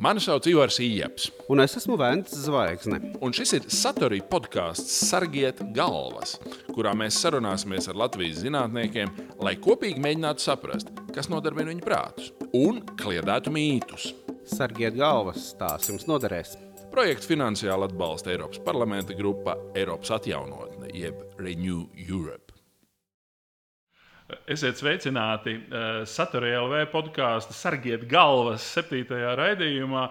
Mani sauc Ivars Ijaps. Un es esmu Vēns Zvaigzne. Un šis ir Satorija podkāsts Sargiet galvas, kurā mēs sarunāsimies ar Latvijas zinātniekiem, lai kopīgi mēģinātu saprast, kas nodarbina viņu prātus un kliedētu mītus. Sargiet galvas, tās jums noderēs. Projektu finansiāli atbalsta Eiropas parlamenta grupa Eiropas atjaunotne, jeb Renew Europe. Esiet sveicināti uh, Satorija LV podkāstu Sargiet galvas septītajā raidījumā.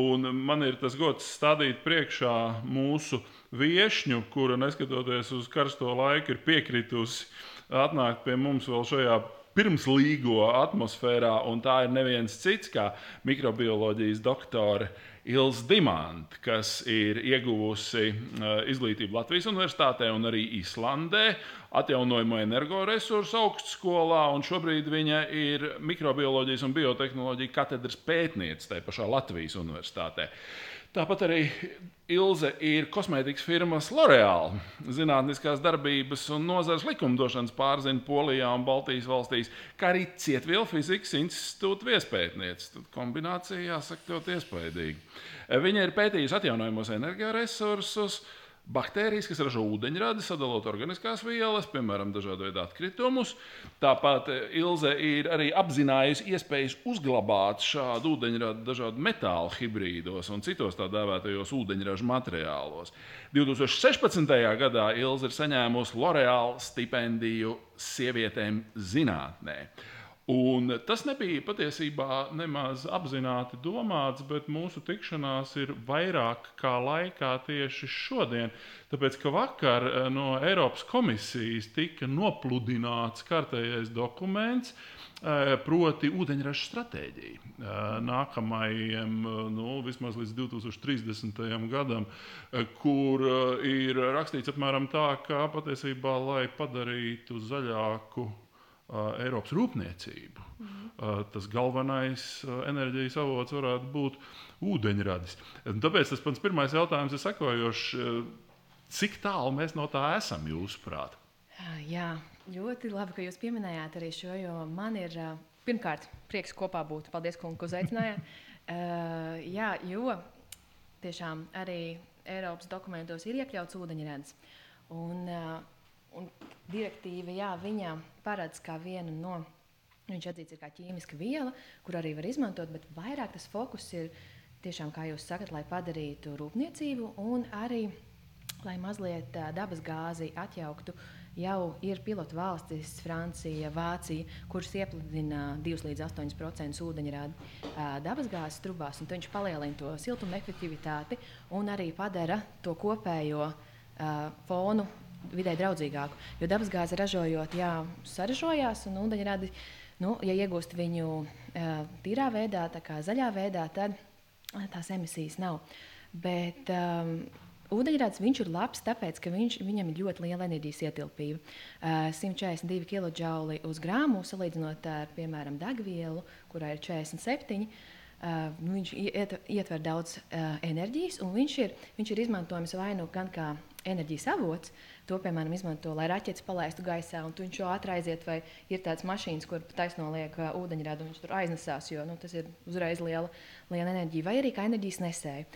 Un man ir tas gods stādīt priekšā mūsu viesņu, kura neskatoties uz karsto laiku, ir piekritusi atnākt pie mums vēl šajā pirmslīgo atmosfērā. Tā ir neviens cits kā mikrobioloģijas doktore Ilza Dimanta, kas ir ieguvusi uh, izglītību Latvijas Universitātē un arī Islandē, atjaunojamo energoresursu augstskolā, un šobrīd viņa ir mikrobioloģijas un biotehnoloģija katedras pētniece tajā pašā Latvijas Universitātē. Tāpat arī Ilze ir kosmētikas firmas L'Oreal zinātniskās darbības un nozares likumdošanas pārzina Polijā un Baltijas valstīs, kā arī Cietvielu fizikas institūta viespētniece. Tad kombinācija jāsaka ļoti iespaidīga. Viņa ir pētījusi atjaunojamos energoresursus, baktērijas, kas ražo ūdeņradi, sadalot organiskās vielas, piemēram, dažādu veidu atkritumus. Tāpat eh, Ilze ir arī apzinājusi iespējas uzglabāt šādu ūdeņradi dažādu metālu hibrīdos un citos tā dēvētajos ūdeņraža materiālos. 2016. gadā Ilze ir saņēmusi L'Oreal stipendiju sievietēm zinātnē. Un tas nebija patiesībā nemaz apzināti domāts, bet mūsu tikšanās ir vairāk kā laikā tieši šodien. Tāpēc, ka vakar eh, no Eiropas komisijas tika nopludināts kārtējais dokuments, eh, proti, ūdeņraža stratēģija. Eh, nākamajam, nu, vismaz līdz 2030. gadam, kur ir rakstīts apmēram tā, ka patiesībā, lai padarītu zaļāku Eiropas rūpniecību. Mm. Tas galvenais enerģijas avots varētu būt ūdeņradis. Tāpēc tas pats pirmais jautājums ir sekojošs. Cik tālu mēs no tā esam, jūsuprāt? Jā, ļoti labi, ka jūs pieminējāt arī šo, jo man ir pirmkārt prieks kopā būt. Paldies, kungi, ka uzaicinājāt. uh, jā, jo tiešām arī Eiropas dokumentos ir iekļauts ūdeņradis. Un, uh, Un direktīva, jā, viņa paredz kā vienu no, viņš atzīts kā ķīmiska viela, kur arī var izmantot, bet vairāk tas fokus ir tiešām, kā jūs sakat, lai padarītu rūpniecību un arī, lai mazliet dabas gāzi atjauktu. Jau ir pilotu valstis, Francija, Vācija, kuras iepludina 2 līdz 8% ūdeņrādi uh, dabasgāzes trubās. Viņš palielina to siltuma efektivitāti un arī padara to kopējo uh, fonu vidē draudzīgāku. Jo dabasgāzi ražojot, jā, sarežojās un ūdeņradi, nu, ja iegūst viņu uh, tīrā veidā, tā kā zaļā veidā, tad tās emisijas nav. Bet um, ūdeņrads ir labs, tāpēc, ka viņš, viņam ir ļoti liela enerģijas ietilpība. Uh, 142 kJ uz grāmu, salīdzinot ar, piemēram, degvielu, kurā ir 47. Uh, nu, viņš iet, ietver daudz uh, enerģijas, un viņš ir, viņš ir izmantojams vai nu gan kā enerģijas avots, To, piemēram, izmanto, lai raķetes palaistu gaisā, un viņš jau ātri aiziet, vai ir tādas mašīnas, kur taisno liek uh, ūdeņradu, un viņš tur aiznesās, jo nu, tas ir uzreiz liela, liela enerģija, vai arī kā enerģijas nesēja.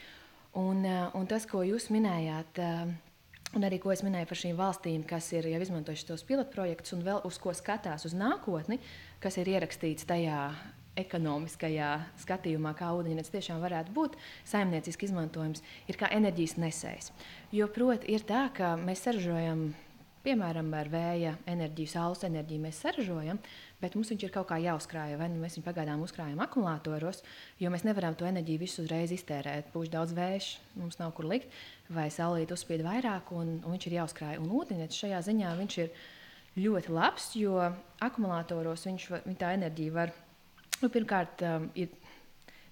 Un, uh, un tas, ko jūs minējāt, uh, un arī ko es minēju par šīm valstīm, kas ir jau izmantojušas tos pilotprojektus un vēl uz ko skatās uz nākotni, kas ir ierakstīts tajā ekonomiskajā skatījumā, kā ūdeņrads tiešām varētu būt saimnieciski izmantojams, ir kā enerģijas nesējs. Jo, proti, ir tā, ka mēs saražojam, piemēram, ar vēja enerģiju, saules enerģiju, mēs saražojam, bet mums viņš ir kaut kā jāuzkrāj. Vai nu mēs viņu pagaidām uzkrājam akumulātoros, jo mēs nevaram to enerģiju visu uzreiz iztērēt. Pūš daudz vējš, mums nav kur likt, vai saulīt uzspīd vairāk, un, un viņš ir jāuzkrāj. Un ūdeņrads šajā ziņā ir ļoti labs, jo akumulātoros viņš, viņa tā enerģija var Nu, pirmkārt, um, ir,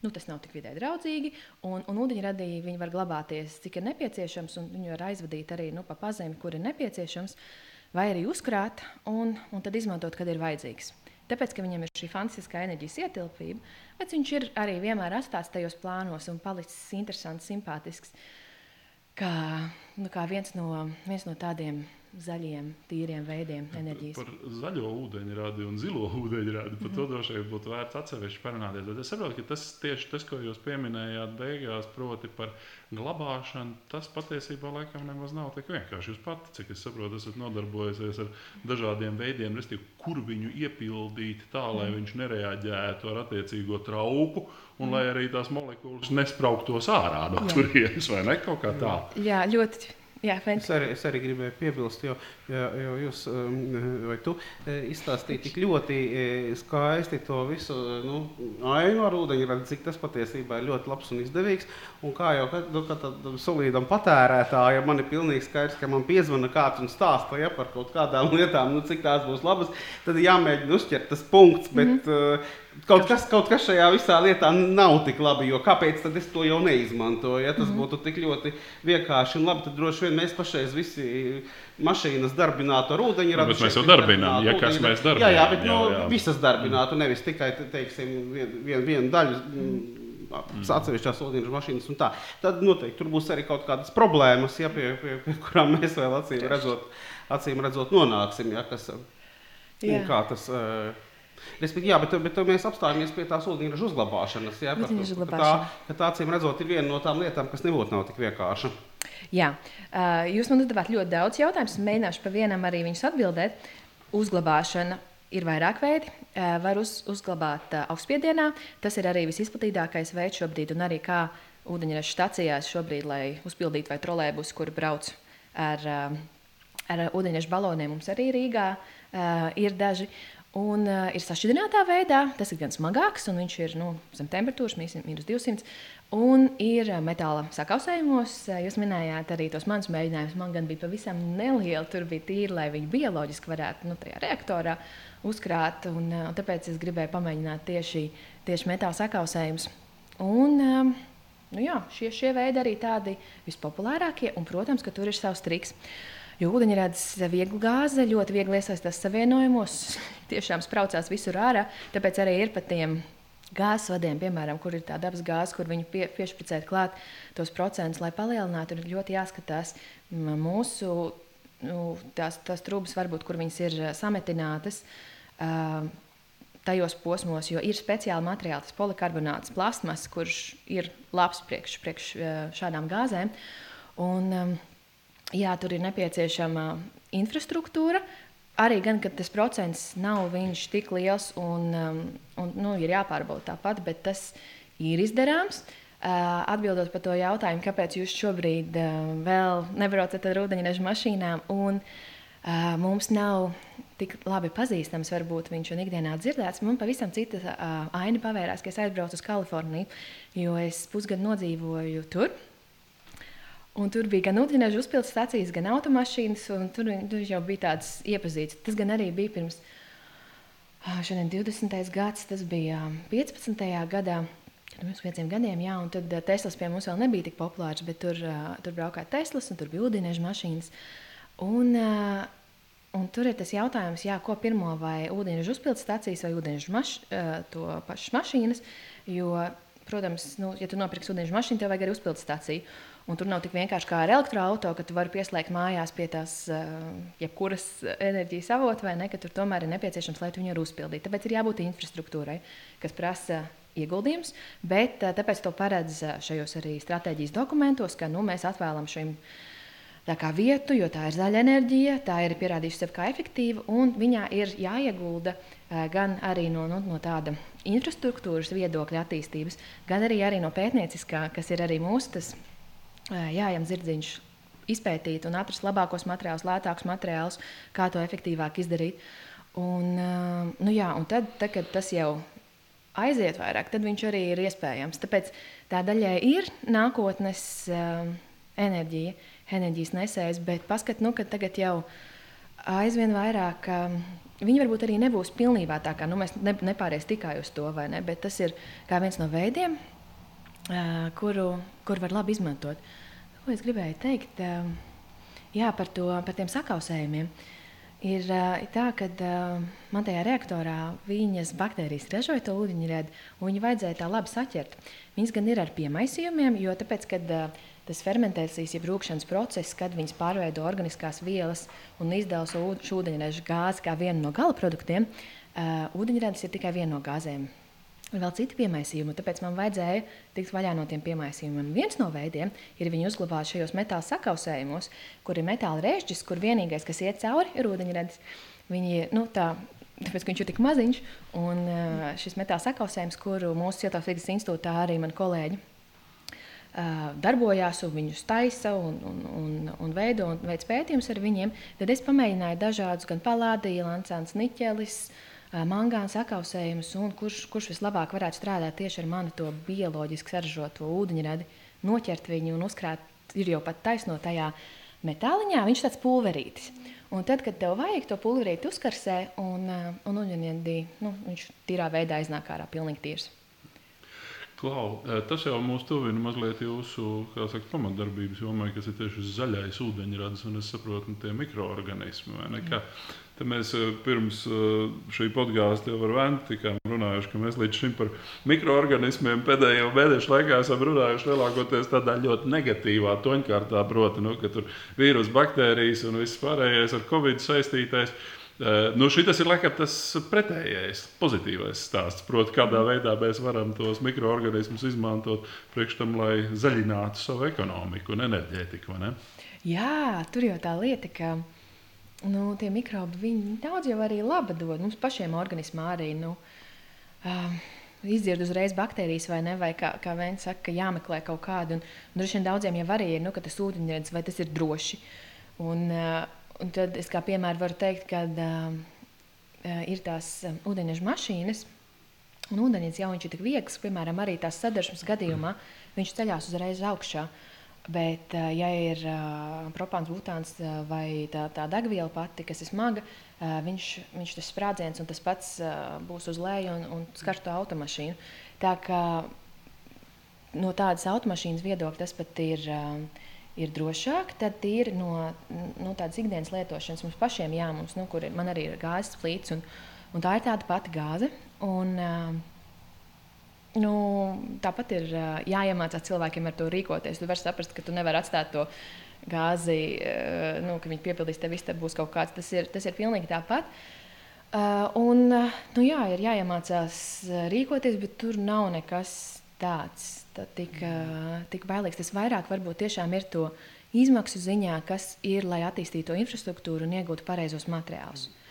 nu, tas nav tik vidē draudzīgi, un, un ūdeņradī viņi var glabāties, cik ir nepieciešams, un viņi var aizvadīt arī nu, pa pazemi, kur ir nepieciešams, vai arī uzkrāt un, un tad izmantot, kad ir vajadzīgs. Tāpēc, ka viņam ir šī fantastiskā enerģijas ietilpība, bet viņš ir arī vienmēr atstāts tajos plānos un palicis interesants, simpātisks. Kā nu, kā viens no, viens no tādiem zaļiem, tīriem veidiem enerģijas. Par zaļo ūdeņradi un zilo ūdeņradi par to droši vien būtu vērts atsevišķi parunāties. Bet es saprotu, ka tas tieši tas, ko jūs pieminējāt beigās, proti par glabāšanu, tas patiesībā laikam nemaz nav tik vienkārši. Jūs pati, cik es saprotu, esat nodarbojusies ar dažādiem veidiem, kur viņu iepildīt tā, lai mm. viņš nereaģētu ar attiecīgo trauku. Un mm. lai arī tās molekulas nesprauktos ārā no turienes, vai ne kaut kā tā. Jā, ļoti Jā, es, arī, es arī gribēju piebilst, jo, jo, jo jūs um, vai tu e, izstāstīji tik ļoti e, skaisti to visu nu, ainu ar ūdeņradi, cik tas patiesībā ir ļoti labs un izdevīgs. Un kā jau nu, tādam solīdam patērētājam, man ir pilnīgi skaidrs, ka man piezvana kāds un stāsta ja, par kaut kādām lietām, nu, cik tās būs labas, tad jāmēģina uzķert tas punkts. Bet, mm -hmm. Kaut kas, kaut kas šajā visā lietā nav tik labi, jo kāpēc tad es to jau neizmantoju? Ja tas mm -hmm. būtu tik ļoti vienkārši un labi, tad droši vien mēs pašreiz visi mašīnas darbinātu ar ūdeņu. Nu, bet mēs jau darbinām, ja kas mēs darbinām. Jā, jā, bet jā, nu, jā. visas darbinātu, nevis tikai, teiksim, vienu vien, vien daļu. Mm. Atsevišķās ūdens mašīnas, un tā. Tad noteikti tur būs arī kaut kādas problēmas, ja, pie, pie, pie kurām mēs vēl acīm redzot, acīm redzot nonāksim. Ja, kas, kā tas uh, Respektīvi, jā, bet, bet mēs apstājamies pie tās ūdeņraža uzglabāšanas. Jā, par, uzglabāšana. tā, tā acīm redzot, ir viena no tām lietām, kas nebūtu nav tik vienkārša. Jā, uh, jūs man uzdevāt ļoti daudz jautājumus. Mēģināšu pa vienam arī viņus atbildēt. Uzglabāšana ir vairāk veidi. Uh, var uz, uzglabāt uh, augstspiedienā. Tas ir arī visizplatītākais veids šobrīd, un arī kā ūdeņraža stācijās šobrīd, lai uzpildītu vai trolēbus, kur brauc ar, ar ūdeņraža baloniem. Mums arī Rīgā ir daži. Un uh, ir sašķidrinātā veidā, tas ir gan smagāks, un viņš ir nu, zem temperatūras, minus 200. Un ir metāla sakausējumos. Jūs minējāt arī tos manus mēģinājumus. Man gan bija pavisam neliela, tur bija tīri, lai viņi bioloģiski varētu nu, tajā reaktorā uzkrāt. Un, uh, tāpēc es gribēju pamēģināt tieši, tieši metāla sakausējumus. Un, uh, nu jā, šie, šie veidi arī tādi vispopulārākie, un, protams, ka tur ir savs triks. Jo ūdeņrads viegli gāze, ļoti viegli iesaistās savienojumos, tiešām spraucās visur ārā. Tāpēc arī ir pat tiem gāzes vadiem, piemēram, kur ir tā dabas gāze, kur viņi pie, piešpricēt klāt tos procentus, lai palielinātu. Ir ļoti jāskatās mūsu nu, tās, tās trūkumas, varbūt, kur viņas ir sametinātas. Uh, tajos posmos, jo ir speciāli materiāli, tas polikarbonāts, plasmas, kurš ir labs priekš, priekš šādām gāzēm. Un, jā, tur ir nepieciešama infrastruktūra. Arī gan, kad tas procents nav tik liels un, um, un nu, ir jāpārbauda tāpat, bet tas ir izdarāms. Uh, atbildot par to jautājumu, kāpēc jūs šobrīd uh, vēl nebraucat ar ūdeņraža mašīnām, un uh, mums nav tik labi pazīstams, varbūt viņš ir ikdienā dzirdēts. Man pavisam cita aina pavērās, ka es aizbraucu uz Kaliforniju, jo es pusgadu nodzīvoju tur. Un tur bija gan ūdeņraža uzpildes stācijas, gan automašīnas. Tur, tur jau bija tāds iepazīts. Tas gan arī bija pirms šodien 20. gads, tas bija 15. gadā. Pirms pieciem gadiem, jā, un tad Teslas pie mums vēl nebija tik populārs, bet tur, tur braukāja Teslas, un tur bija ūdeņraža mašīnas. Un, un tur ir tas jautājums, jā, ko pirmo vai ūdeņraža uzpildes stācijas vai ūdeņraža maš, to pašas mašīnas. Jo, protams, nu, ja tu nopirksi ūdeņraža mašīnu, tev vajag arī uzpildes stāciju. Un tur nav tik vienkārši kā ar elektroautorātu, ka tu vari pieslēgt mājās pie tās uh, jebkuras enerģijas avota, vai ne, tur tomēr ir nepieciešams, lai tu viņu uzpildītu. Tāpēc ir jābūt infrastruktūrai, kas prasa ieguldījums, bet uh, tāpēc to paredz šajos arī stratēģijas dokumentos, ka nu, mēs atvēlam šim vietu, jo tā ir zaļa enerģija, tā ir pierādījusi sevi kā efektīva, un viņā ir jāiegulda uh, gan arī no, nu, no tāda infrastruktūras viedokļa attīstības, gan arī, arī no pētnieciskā, kas ir arī mūsu tas jājam zirdziņš izpētīt un atrast labākos materiālus, lētākus materiālus, kā to efektīvāk izdarīt. Un, nu jā, un tad, tad, kad tas jau aiziet vairāk, tad viņš arī ir iespējams. Tāpēc tā daļai ir nākotnes enerģija, enerģijas nesējs, bet paskat, nu, ka tagad jau aizvien vairāk. Viņi varbūt arī nebūs pilnībā tā, kā nu, mēs ne, nepāries tikai uz to, vai ne? Bet tas ir viens no veidiem, kuru, kuru var labi izmantot. Ko es gribēju teikt jā, par, to, par tiem sakausējumiem? Ir tā, ka man tajā reaktorā viņas baktērijas ražoja to ūdeņradi, un viņu vajadzēja tā labi saķert. Viņas gan ir ar piemaisījumiem, jo tāpēc, kad tas fermentācijas, jeb rūkšanas process, kad viņas pārveido organiskās vielas un izdala šo ūdeņraža gāzi kā vienu no gala produktiem, uh, ūdeņradis ir tikai viena no gāzēm. Ir vēl citi piemaisījumi, tāpēc man vajadzēja tikt vaļā no tiem piemaisījumiem. Viens no veidiem ir viņu uzglabāt šajos metāla sakausējumos, kur ir metāla režģis, kur vienīgais, kas iet cauri, ir ūdeņradis. Viņi, nu, tā, tāpēc, viņš ir tik maziņš, un šis metāla sakausējums, kuru mūsu Siltās Vigas institūtā arī mani kolēģi darbojās un viņus taisa un, un, un, un veido un veids pētījumus ar viņiem, tad es pamēģināju dažādus gan palādiju, lancāns, niķelis, mangāna sakausējumus, un kurš, kurš vislabāk varētu strādāt tieši ar manu to bioloģiski saražoto ūdeņradi, noķert viņu un uzkrāt, ir jau pat taisno tajā metāliņā, viņš tāds pulverītis. Un tad, kad tev vajag to pulverīti uzkarsē, un, un ūdeņradi, nu, viņš tīrā veidā iznāk ārā pilnīgi tīrs. Klau, tas jau mūs tuvina mazliet jūsu saka, pamatdarbības jomai, kas ir tieši zaļais ūdeņradis un es saprotu, nu, tie mikroorganismi. Tad mēs pirms šī podkāsta jau ar Ventu tikām runājuši, ka mēs līdz šim par mikroorganismiem pēdējo mēnešu laikā esam runājuši lielākoties tādā ļoti negatīvā toņkārtā, proti, nu, ka tur vīrusu, baktērijas un viss pārējais ar covid saistītais. Uh, nu, šis ir laikam tas pretējais, pozitīvais stāsts. Proti, kādā veidā mēs varam tos mikroorganismus izmantot priekš tam, lai zaļinātu savu ekonomiku un enerģētiku. Jā, tur jau tā lieta, ka nu, tie mikrobi viņi daudz jau arī labi dod. Mums pašiem organismā arī nu, uh, izdzird uzreiz baktērijas, vai ne? Vai kā, kā viens saka, ka jāmeklē kaut kādu. Un, un droši vien daudziem jau arī ir, nu, ka tas ūdeņrads vai tas ir droši. Un, uh, Un tad es kā piemēru varu teikt, ka uh, ir tās ūdeņraža mašīnas, un ūdeņrads jau ir tik viegls, piemēram, arī tās sadarbības gadījumā, viņš ceļās uzreiz augšā. Bet, uh, ja ir uh, propāns, butāns uh, vai tā, tā degviela pati, kas ir smaga, uh, viņš, viņš tas sprādziens un tas pats uh, būs uz leju un, un skars to automašīnu. Tā kā no tādas automašīnas viedokļa tas pat ir. Uh, ir drošāk, tad ir no, no tādas ikdienas lietošanas mums pašiem, jā, mums, nu, kur ir, man arī ir gāzes plīts, un, un tā ir tāda pati gāze. Un, nu, tāpat ir jāiemācās cilvēkiem ar to rīkoties. Tu vari saprast, ka tu nevari atstāt to gāzi, nu, ka viņi piepildīs tev visu, tad būs kaut kāds. Tas ir, tas ir pilnīgi tāpat. Un, nu, jā, ir jāiemācās rīkoties, bet tur nav nekas tāds tik, tik bailīgs. Tas vairāk varbūt tiešām ir to izmaksu ziņā, kas ir, lai attīstītu to infrastruktūru un iegūtu pareizos materiālus. Mm.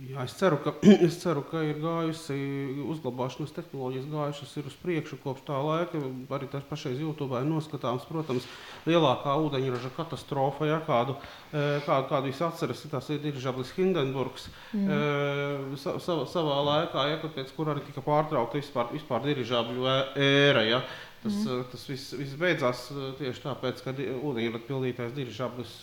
Jā, es, ceru, ka, es ceru, ka ir gājusi uzglabāšanas tehnoloģijas, gājušas uz priekšu kopš tā laika. Arī tas pašais YouTube ir noskatāms. Protams, lielākā ūdeņraža katastrofa, ja, kādu, kādu, kādu visi atceras, tas ir dirižablis Hindenburgs. Mm. Sa, savā, savā laikā, ja, pēc kur arī tika pārtraukta vispār, vispār dirižabļu ēra. Ja. Tas, mm. tas viss, viss beidzās tieši tāpēc, ka ūdeņrada pildītājs dirižablis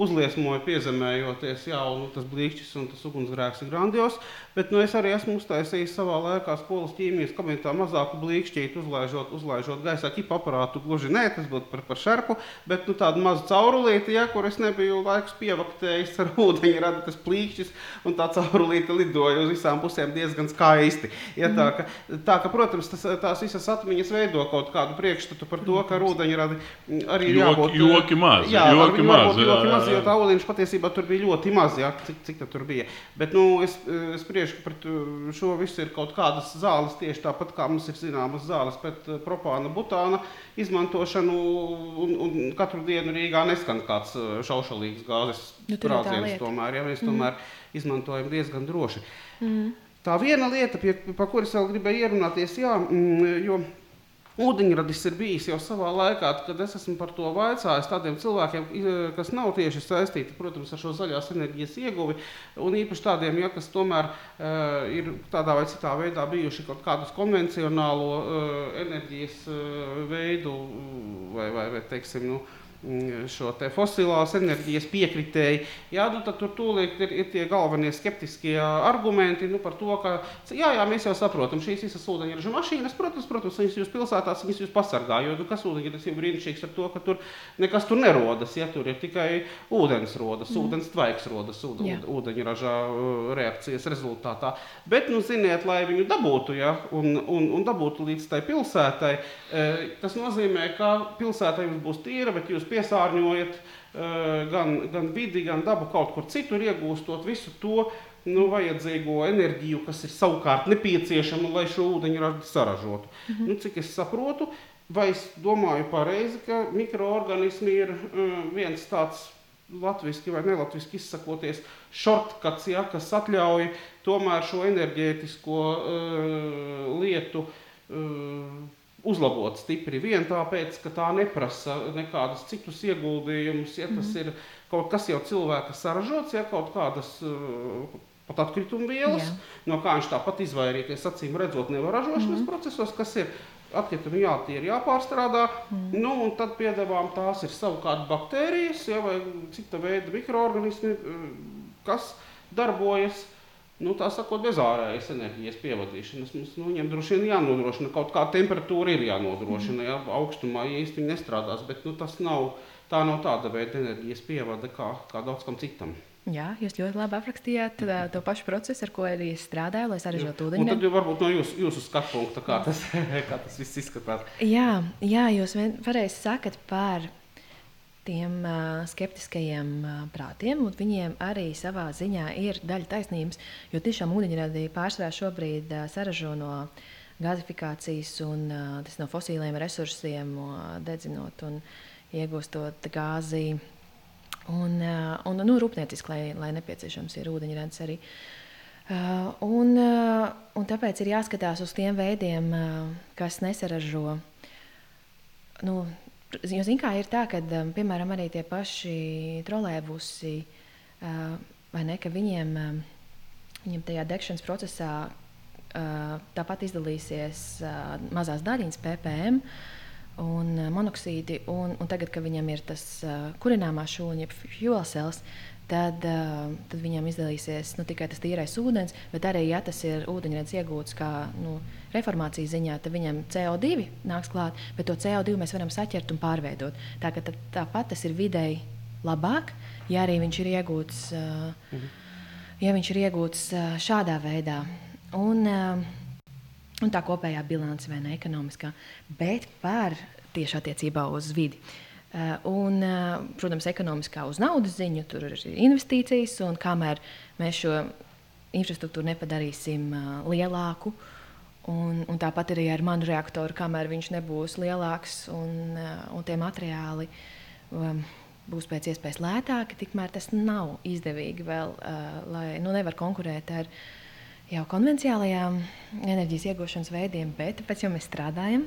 uzliesmoja piezemējoties, jā, un tas blīkšķis un tas ugunsgrēks ir grandios. Bet nu, es arī esmu uztaisījis savā laikā skolas ķīmijas kabinetā mazāku blīkšķītu, uzlaižot, uzlaižot gaisā ķipa aparātu. Gluži nē, tas būtu par, par šerpu, bet nu, tādu mazu caurulīti, ja, kur es nebiju laikus pievaktējis ar ūdeņu, rada tas plīkšķis, un tā caurulīte lidoja uz visām pusēm diezgan skaisti. Ja, tā, ka, tā ka, protams, tas, tās visas atmiņas veido kaut kādu priekšstatu par to, ka ar ūdeņu rada arī ir jābūt. Joki, joki maz. Jā, joki maz. Joki maz jo tā ūdeņš patiesībā tur bija ļoti maz, jā, cik, cik tur bija. Bet nu, es, es spriežu, ka pret uh, šo visu ir kaut kādas zāles, tieši tāpat kā mums ir zināmas zāles pret uh, propāna, butāna izmantošanu. Un, un katru dienu Rīgā neskan kāds šaušalīgs gāzes nu, brauciens. Tomēr, ja mēs mm. tomēr izmantojam diezgan droši. Mm. Tā viena lieta, pie, pa kuras vēl gribēju ierunāties, jā, mm, jo Ūdeņradis ir bijis jau savā laikā, kad es esmu par to vaicājis tādiem cilvēkiem, kas nav tieši saistīti protams, ar šo zaļās enerģijas ieguvi, un īpaši tādiem, ja, kas tomēr uh, ir tādā vai citā veidā bijuši kaut kādus konvencionālo uh, enerģijas uh, veidu vai, vai, vai teiksim, nu, Mm, šo fosilās enerģijas piekritēji. Jā, nu, tad tur tūlīt ir, ir tie galvenie skeptiskie argumenti nu, par to, ka jā, jā, mēs jau saprotam, šīs visas ūdeņraža mašīnas, protams, protams viņas jūs pilsētās, viņas jūs pasargā, jo nu, kas ūdeņraža ir brīnišķīgs ar to, ka tur nekas tur nerodas, ja tur ir tikai ūdens rodas, mm. ūdens tvaiks rodas ūd, ūdeņraža uh, reakcijas rezultātā. Bet, nu, ziniet, lai viņu dabūtu, ja, un, un, un dabūtu līdz tai pilsētai, eh, tas nozīmē, ka pilsētai jums būs tīra, bet jūs piesārņojat gan, gan vidi, gan dabu kaut kur citur, iegūstot visu to nu, vajadzīgo enerģiju, kas ir savukārt nepieciešama, lai šo ūdeņradi saražotu. Mm -hmm. nu, cik es saprotu, vai es domāju pareizi, ka mikroorganismi ir uh, viens tāds latviešu vai nelatviski izsakoties, shortcuts, ja, kas ļauj tomēr šo enerģētisko uh, lietu uh, uzlabot stipri vien tāpēc, ka tā neprasa nekādus citus ieguldījumus. Ja tas mm. ir kaut kas jau cilvēka saražots, ja kaut kādas uh, pat atkrituma vielas, Jā. no kā viņš tāpat izvairīties, acīm redzot, nevar ražošanas mm. procesos, kas ir atkritumi jātīra, jāpārstrādā. Mm. Nu, un tad piedāvājam tās ir savukārt baktērijas ja, vai cita veida mikroorganismi, uh, kas darbojas nu, tā sakot, bez ārējas enerģijas pievadīšanas. Mums nu, droši vien jānodrošina kaut kāda temperatūra, ir jānodrošina. Ja, augstumā īsti nestrādās, bet nu, tas nav, tā nav tāda veida enerģijas pievada kā, kā daudz kam citam. Jā, jūs ļoti labi aprakstījāt uh, to pašu procesu, ar ko arī strādāju, lai sarežģītu ūdeni. Tad jau varbūt no jūsu, jūsu skatu punkta, kā tas, kā tas viss izskatās. Jā, jā jūs pareizi sakat par tiem uh, skeptiskajiem uh, prātiem, un viņiem arī savā ziņā ir daļa taisnības, jo tiešām ūdeņradī pārsvarā šobrīd uh, saražo no gāzifikācijas un uh, tas no fosīliem resursiem, uh, dedzinot un iegūstot gāzi. Un, uh, un nu, rūpnieciski, lai, lai nepieciešams ir ūdeņrads arī. Uh, un, uh, un tāpēc ir jāskatās uz tiem veidiem, uh, kas nesaražo nu, Jo, zin, kā ir tā, ka, um, piemēram, arī tie paši trolēbusi, uh, vai ne, ka viņiem, um, viņiem tajā degšanas procesā uh, tāpat izdalīsies uh, mazās daļiņas ppm un monoksīdi, un, un tagad, kad viņam ir tas kurināmā šūna, jeb fuel cells, tad, uh, tad viņam izdalīsies nu, tikai tas tīrais ūdens, bet arī, ja tas ir ūdeņrads iegūts kā nu, reformācijas ziņā, tad viņam CO2 nāks klāt, bet to CO2 mēs varam saķert un pārveidot. Tā, tā, tāpat tas ir vidēji labāk, ja arī viņš ir iegūts, uh, mhm. ja viņš ir iegūts uh, šādā veidā. Un, un tā kopējā bilance vai ne ekonomiskā, bet par tieši attiecībā uz vidi. Uh, Eh, un, eh, protams, ekonomiskā uz naudas ziņu, tur ir investīcijas, un kamēr mēs šo infrastruktūru nepadarīsim eh, lielāku, un, un tāpat arī ar manu reaktoru, kamēr viņš nebūs lielāks un, un tie materiāli um, būs pēc iespējas lētāki, tikmēr tas nav izdevīgi vēl, lai nu, nevar konkurēt ar jau konvencionālajām enerģijas iegūšanas veidiem, bet pēc tam mēs strādājam.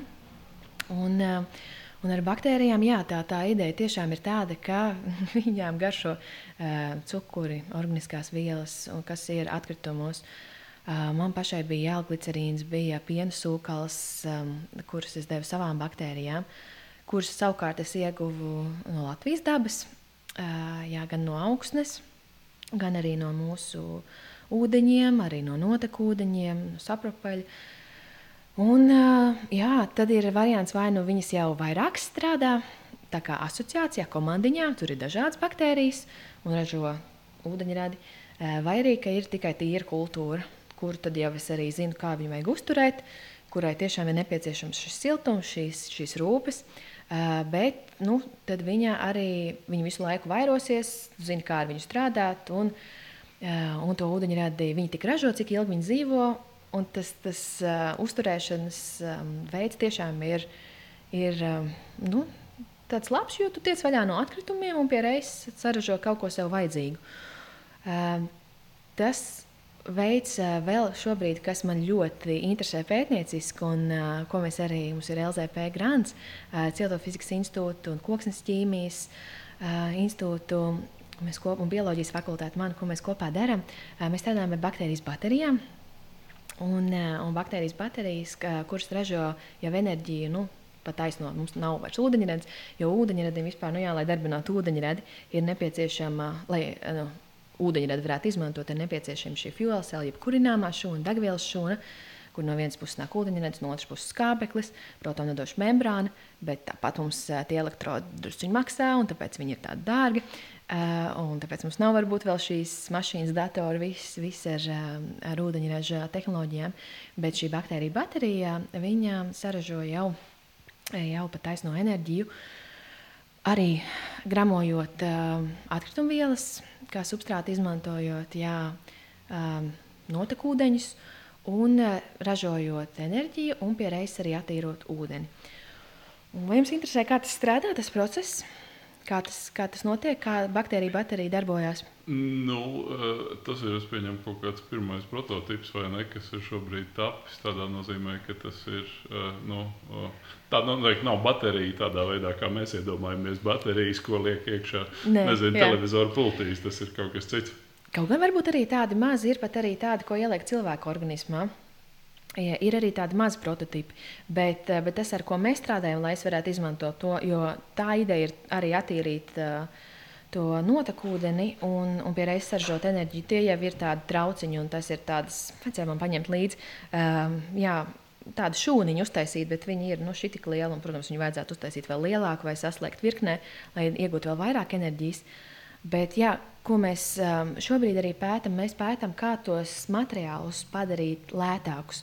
Un, uh, Un ar baktērijām jā, tā, tā ideja tiešām ir tāda, ka viņām garšo uh, cukuri, organiskās vielas, kas ir atkritumos. Uh, man pašai bija jālglicerīns, bija piena sūkals, um, kuras es devu savām baktērijām, kuras savukārt es ieguvu no Latvijas dabas, uh, jā, gan no augsnes, gan arī no mūsu ūdeņiem, arī no notekūdeņiem, no sapropeļa. Un, jā, tad ir variants, vai nu viņas jau vairāk strādā, tā kā asociācijā, komandiņā, tur ir dažādas baktērijas un ražo ūdeņradi, vai arī ir tikai tīra kultūra, kur tad jau es arī zinu, kā viņu vajag uzturēt, kurai tiešām ir nepieciešams šis siltums, šīs, šīs rūpes. Bet nu, tad viņa arī viņa visu laiku vairosies, zina, kā ar viņu strādāt, un, un to ūdeņradi viņi tik ražo, cik ilgi viņi dzīvo Un tas, tas uh, uzturēšanas um, veids tiešām ir, ir um, nu, tāds labs, jo tu tiec vaļā no atkritumiem un pie reizes saražo kaut ko sev vajadzīgu. Uh, tas veids uh, vēl šobrīd, kas man ļoti interesē pētnieciski, un uh, ko mēs arī mums ir LZP grants, uh, Ciltofizikas institūta un Koksnes ķīmijas uh, institūta. Mēs kopā un bioloģijas fakultāte, man, ko mēs kopā darām, mēs strādājam ar baktērijas baterijām. Un, eh, un baktērijas baterijas, kuras ražo jau enerģiju nu, pat taisno mums nav vairs ūdeņrads, jo ūdeņradim vispār, nu jā, lai darbinātu ūdeņradi, ir nepieciešama, lai nu, ūdeņradi varētu izmantot, ir nepieciešama šī fuel cell, jeb kurināmā šūna, degvielas šūna kur no vienas puses nāk ūdeņrads, no otras puses skābeklis, protams, nedoša membrāna, bet tāpat mums tie elektrodi druskuļi maksā, un tāpēc viņi ir tādi dārgi. Uh, un tāpēc mums nav varbūt vēl šīs mašīnas, datori, viss, viss ar, ar ūdeņraža tehnoloģijām, bet šī baktērija baterija saražo jau, jau pat taisno enerģiju. Arī gramojot uh, atkritumvielas, kā substrāti izmantojot, jā, uh, notekūdeņus, un eh, ražojot enerģiju, un pie reizes arī attīrot ūdeni. Un vai jums interesē, kā tas strādā, tas process? Kā tas, kā tas notiek, kā baktērija baterija darbojas? Nu, eh, tas ir pieņem, kaut kāds pirmais prototyps, vai ne, kas ir šobrīd tapis. Tādā nozīmē, ka tas ir. Eh, nu, tā noteikti nav baterija tādā veidā, kā mēs iedomājamies. Baterijas, ko liek iekšā ne, nezinu, televizoru pultīs, tas ir kaut kas cits. Kaut gan varbūt arī tādi mazi ir pat arī tādi, ko ieliek cilvēku organismā. Ir arī tādi mazi prototypi, bet, eh, bet tas, ar ko mēs strādājam, lai es varētu izmantot to, jo tā ideja ir arī attīrīt uh, to notekūdeni un, un pie reizes saržot enerģiju. Tie jau ir tādi trauciņi, un tas ir tāds, vajadzēja man paņemt līdzi. Uh, jā, tādu šūniņu uztaisīt, bet viņi ir nu, tik liela, un, protams, viņu vajadzētu uztaisīt vēl lielāku vai saslēgt virknē, lai iegūtu vēl vairāk enerģijas. Bet, jā, ko mēs um, šobrīd arī pētām, mēs pētām, kā tos materiālus padarīt lētākus.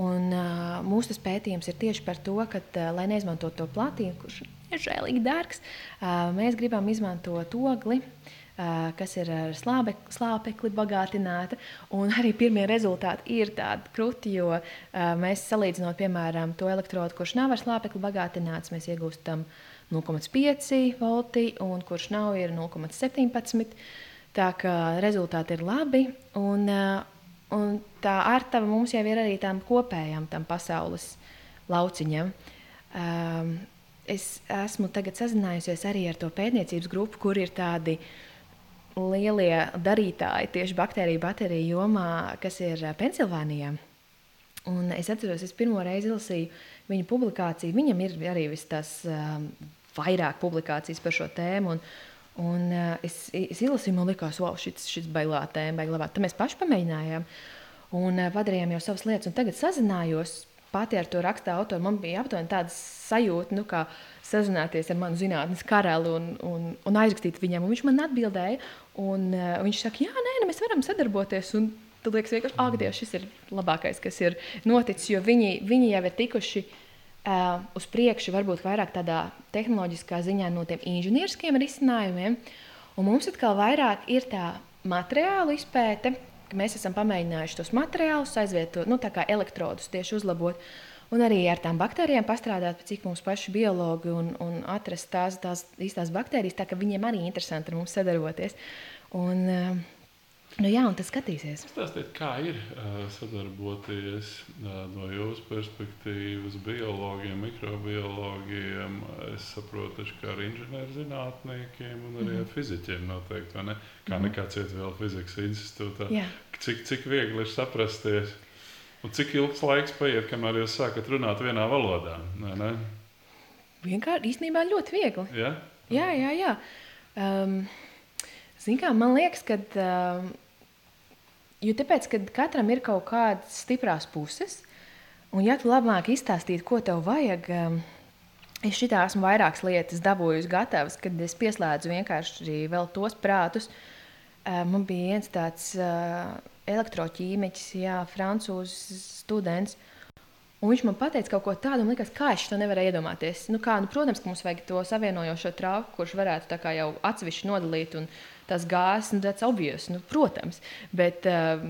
Un, uh, mūsu pētījums ir tieši par to, ka, uh, lai neizmantotu to platīnu, kurš ir žēlīgi dārgs, uh, mēs gribam izmantot ogli. Uh, kas ir ar slāpe, slāpekli bagātināta. Arī pirmie rezultāti ir tādi krūti, jo uh, mēs salīdzinot, piemēram, to elektrodu, kurš nav ar slāpekli bagātināts, mēs iegūstam uh, 0,5 volti, un kurš nav, ir 0,17. Tā kā rezultāti ir labi. Un, eh, un tā ārtava mums jau ir arī tām kopējām tam pasaules lauciņam. Um, es esmu tagad sazinājusies arī ar to pētniecības grupu, kur ir tādi lielie darītāji tieši baktēriju bateriju jomā, kas ir Pensilvānijā. Un es atceros, es pirmo reizi izlasīju viņa publikāciju. Viņam ir arī tas um, vairāk publikācijas par šo tēmu. Un, un uh, es, es izlasīju, man liekas, wow, šis, šis bailā tēma, bailā. Tad mēs paši pamēģinājām un uh, padarījām jau savas lietas. Un tagad sazinājos pati ar to raksta autoru. Man bija aptuveni tāda sajūta, nu, kā sazināties ar manu zinātnes karali un, un, un aizrakstīt viņam. Un viņš man atbildēja, un uh, viņš saka, jā, nē, nu, mēs varam sadarboties. Un, Tad liekas, vienkārši, ak, Dievs, šis ir labākais, kas ir noticis, jo viņi, viņi jau ir tikuši uh, uh, uz priekšu, varbūt vairāk tādā tehnoloģiskā ziņā no tiem inženieriskiem risinājumiem. Un mums atkal vairāk ir tā materiālu izpēte, ka mēs esam pamēģinājuši tos materiālus aizvietot, nu, elektrodus tieši uzlabot. Un arī ar tām baktērijām pastrādāt, cik mums paši biologi un, un atrast tās, tās īstās baktērijas, tā ka viņiem arī interesanti ar mums sadarboties. Un, uh, Nu, jā, un tas skatīsies. Stāstiet, kā ir uh, sadarboties uh, no jūsu perspektīvas, biologiem, mikrobiologiem. Es saprotu, ka ar inženierzinātniekiem un arī ar mhm. fizikiem noteikti. Ne? Kā mm. nekā cieta vēl fizikas institūtā. Jā. Cik, cik viegli ir saprasties? Un cik ilgs laiks paiet, kamēr jūs sākat runāt vienā valodā? Ne, ne? Vienkārši īstenībā ļoti viegli. Ja? Jā, jā, jā. Um, Kā, man liekas, ka. Uh, jo tāpēc, ka katram ir kaut kādas stiprās puses, un ja tu labāk izstāstītu, ko tev vajag, um, es šitā esmu vairākas lietas dabūjusi gatavas, kad es pieslēdzu vienkārši vēl tos prātus. Uh, man bija viens tāds uh, elektroķīmiķis, jā, frančūzs students. Un viņš man teica kaut ko tādu, man liekas, kā es to nevarēju iedomāties. Nu, kā, nu, protams, ka mums vajag to savienojošo trauku, kurš varētu jau atsevišķi nodalīt un tās gāzes, nu, tas obvious, nu, protams. Bet, uh,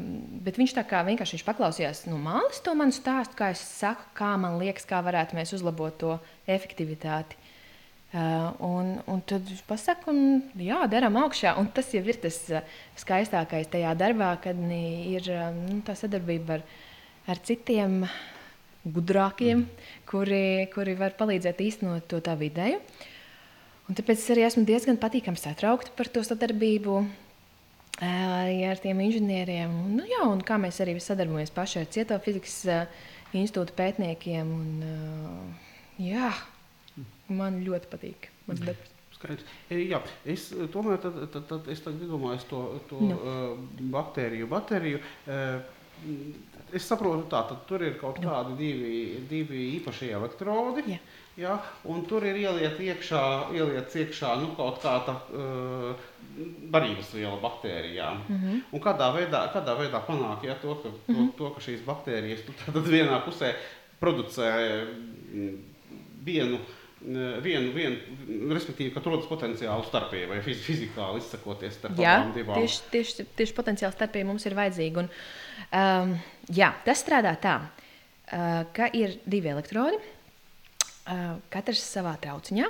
bet viņš tā kā vienkārši viņš paklausījās no nu, malas to manu stāstu, kā es saku, kā man liekas, kā varētu mēs uzlabot to efektivitāti. Uh, un, un tad viņš pasakā, jā, darām augšā. Un tas jau ir tas uh, skaistākais tajā darbā, kad ir uh, nu, tā sadarbība ar, ar citiem gudrākiem, kuri, kuri var palīdzēt īstenot to tā vidēju. Un tāpēc es arī esmu diezgan patīkami satraukta par to sadarbību ar tiem inženieriem. Nu, jā, un kā mēs arī sadarbojamies paši ar Cieto fizikas institūta pētniekiem. Un, Jā, man ļoti patīk. Mans darbs. Skaidrs. E, Jā, es e, tomēr tad, tad, tad es tagad domāju to, to Nu. uh, baktēriju. bateriju. Uh, es saprotu, tā tad tur ir kaut kādi divi, divi īpaši elektrodi. Jā. Ja, un tur ir ieliet iekšā, ieliet iekšā nu, kaut kāda uh, barības viela baktērijām. Mm -hmm. Un kādā veidā, kādā veidā panāk ja, to, ka, to, mm -hmm. to, ka šīs baktērijas tu tad vienā pusē producē mm, vienu, mm, vienu, vienu respektīvi, ka rodas potenciāli starpība vai fiz, fizikāli izsakoties starp Jā, divām. tieši, tieši, tieši potenciāli starpība mums ir vajadzīga. Un, um, jā, tas strādā tā, ka ir divi elektrodi, uh, katrs savā trauciņā.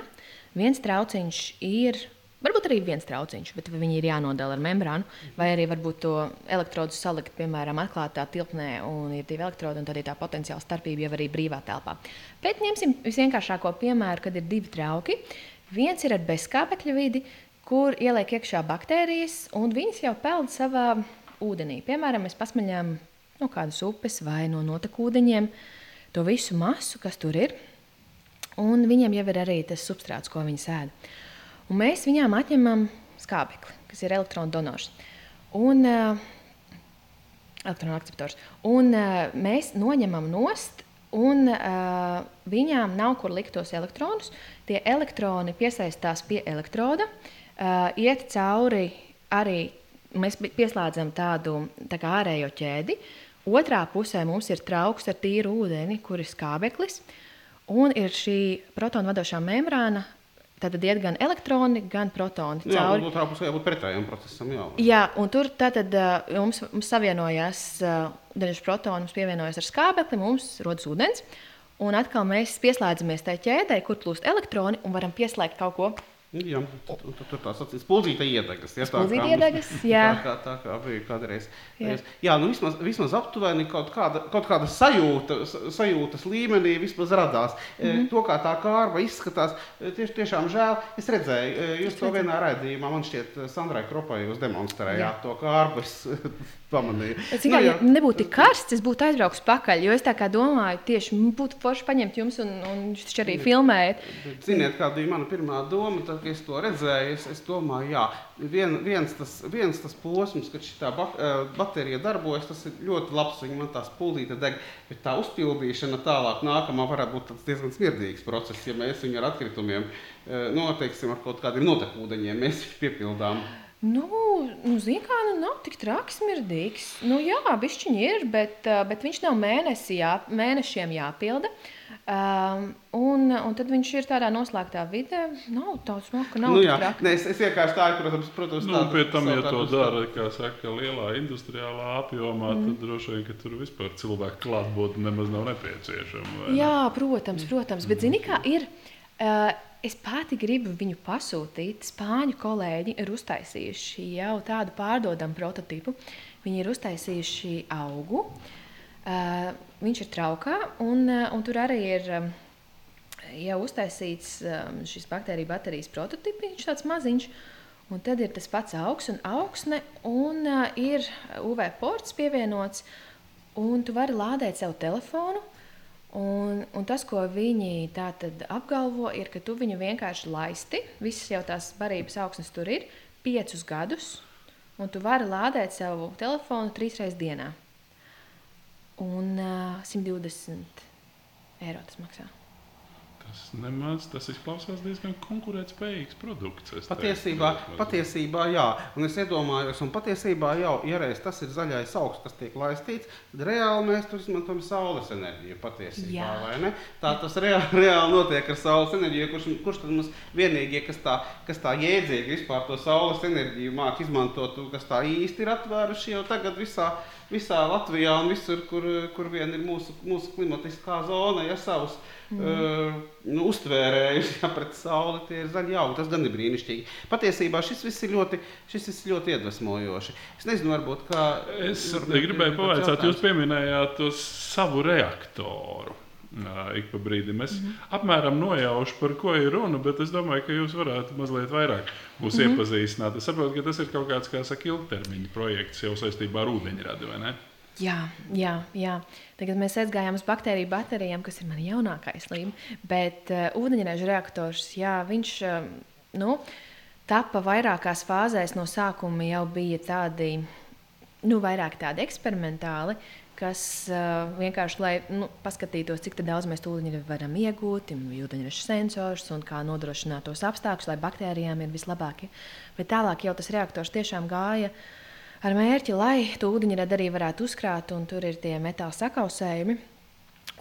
Viens trauciņš ir, varbūt arī viens trauciņš, bet viņi ir jānodala ar membrānu, vai arī varbūt to elektrodu salikt, piemēram, atklātā tilpnē, un ir divi elektrodi, un tad ir tā potenciāla starpība jau arī brīvā telpā. Bet ņemsim visvienkāršāko piemēru, kad ir divi trauki. Viens ir ar bezkāpekļa vidi, kur ieliek iekšā baktērijas, un viņas jau peld savā ūdenī. Piemēram, mēs pasmaļām no kādas upes vai no notekūdeņiem to visu masu, kas tur ir. Un viņiem jau ir arī tas substrāts, ko viņi sēž. Mēs viņām atņemam skābekli, kas ir elektronu donors. Un, uh, elektronu akceptors. Un uh, mēs noņemam nost, un uh, viņām nav kur likt tos elektronus. Tie elektroni piesaistās pie elektroda, uh, iet cauri arī. Mēs pi- pieslēdzam tādu tā ārējo ķēdi. Otrā pusē mums ir trauks ar tīru ūdeni, kur ir skābeklis. Un ir šī protonu vadošā membrāna. Tad iet gan elektroni, gan protoni Jā, cauri. otrā pusē jābūt pretējam procesam. Jā. Jā, un tur tātad, mums, mums savienojās dažs protoni, mums pievienojas ar skābekli, mums rodas ūdens. Un atkal mēs pieslēdzamies tajā ķēdē, kur plūst elektroni un varam pieslēgt kaut ko. Jā, tur, tur, tur tā saucamā spuldzīta iedegas. Ja, tā Spuldzīta iedegas, jā. Tā kā, tā kā bija kādreiz. Jā. Jā, nu vismaz, vismaz aptuveni kaut kāda, kaut kāda sajūta, sajūtas līmenī vismaz radās. Mm. -hmm. To, kā tā kārva izskatās, e, tieši, tiešām žēl. Es redzēju, e, jūs to vienā raidījumā, man šķiet, Sandrai Kropai jūs demonstrējāt Jā. to kārvu. Es pamanīju. Es tikai, ja nebūtu tik karsts, es būtu aizbraucis pakaļ. Jo es tā kā domāju, tieši būtu forši paņemt jums, un, un taču arī filmējat. Bet Ziniet, kāda bija mana pirmā doma, tad, kad es to redzēju, es, es domāju, jā, vien, viens, tas, viens tas posms, kad šī eh, baterija darbojas, tas ir ļoti labs. Viņa man tā spūlīte deg, bet tā uzpildīšana tālāk nākamā varētu būt diezgan smirdīgs process, ja mēs viņu ar atkritumiem, eh, noteiksim, ar kaut kādiem notekūdeņiem, mēs piepildām. Nu, nu zini, kā nu nav tik traki smirdīgs. Nu, jā, bišķiņi ir, bet, uh, bet viņš nav mēnesi jā, mēnešiem jāpilda. Um, un, un tad viņš ir tādā noslēgtā vidē. Nav tā smaka, nav Nu, jā, traki. ne, es, es vienkārši tā, protams, protams Nu, tādu pie tam, ja to dara, kā saka, lielā industriālā apjomā, mm. tad droši vien, ka tur vispār cilvēku klātbūtne nemaz nav nepieciešama. vai ne? Jā, protams, protams. Bet zini, kā ir? Uh, es pati gribu viņu pasūtīt. Spāņu kolēģi ir uztaisījuši jau tādu pārdodamu prototypu. Viņi ir uztaisījuši augu. Uh, viņš ir traukā, un, uh, un tur arī ir um, jau uztaisīts um, šis baktēriju baterijas prototyps. Viņš ir tāds maziņš. Un tad ir tas pats augs un augsne, un uh, ir UV ports pievienots, un tu vari lādēt savu telefonu. Un, un tas, ko viņi apgalvo, ir, ka tu viņu vienkārši laisti. Visas jau tās barības augsnes tur ir piecus gadus, un tu vari lādēt savu telefonu trīs reizes dienā. Un uh, 120 eiro tas maksā. Tas nemaz, tas izklausās diezgan konkurētspējīgs produkts. es Patiesībā, teiktu, patiesībā jā, un es iedomājos, un patiesībā jau, ja reiz tas ir zaļais augs, kas tiek laistīts, tad reāli mēs tur izmantojam saules enerģiju patiesībā, Jā. vai ne? Tā tas reāli, reāli notiek ar saules enerģiju, kurš, kurš tad mums vienīgie, kas tā, kas tā jēdzīgi vispār to saules enerģiju māk izmantot, kas tā īsti ir atvēruši jau tagad visā, visā Latvijā un visur, kur, kur vien ir mūsu, mūsu klimatiskā zona, ja savus mm. uh, nu, uztvērējuši ja, pret sauli, tie ir zaļi augi. Tas gan ir brīnišķīgi. Patiesībā šis viss ir ļoti, šis viss ir ļoti iedvesmojoši. Es nezinu, varbūt kā. Es varbūt gribēju pavaicāt, jūs pieminējāt to savu reaktoru. ā, Ik pa brīdim es mm -hmm. apmēram nojaušu, par ko ir runa, bet es domāju, ka jūs varētu mazliet vairāk mūs mm -hmm. iepazīstināt. Es saprotu, ka tas ir kaut kāds, kā saka, ilgtermiņa projekts jau saistībā ar ūdeņradi, vai ne? Jā, jā, jā. Tagad mēs aizgājām uz baktēriju baterijām, kas ir mana jaunākā slīme. Bet uh, ūdeņraža reaktors, jā, viņš uh, nu, tapa vairākās fāzēs. No sākuma jau bija tādi, nu, vairāk tādi eksperimentāli, kas uh, vienkārši, lai nu, paskatītos, cik daudz mēs ūdeņraža varam iegūt, ūdeņraža sensors un kā nodrošināt tos apstākļus, lai baktērijām ir vislabākie. Bet tālāk jau tas reaktors tiešām gāja. Uh, ar mērķi, lai to ūdeņradi arī varētu uzkrāt, un tur ir tie metāla sakausējumi.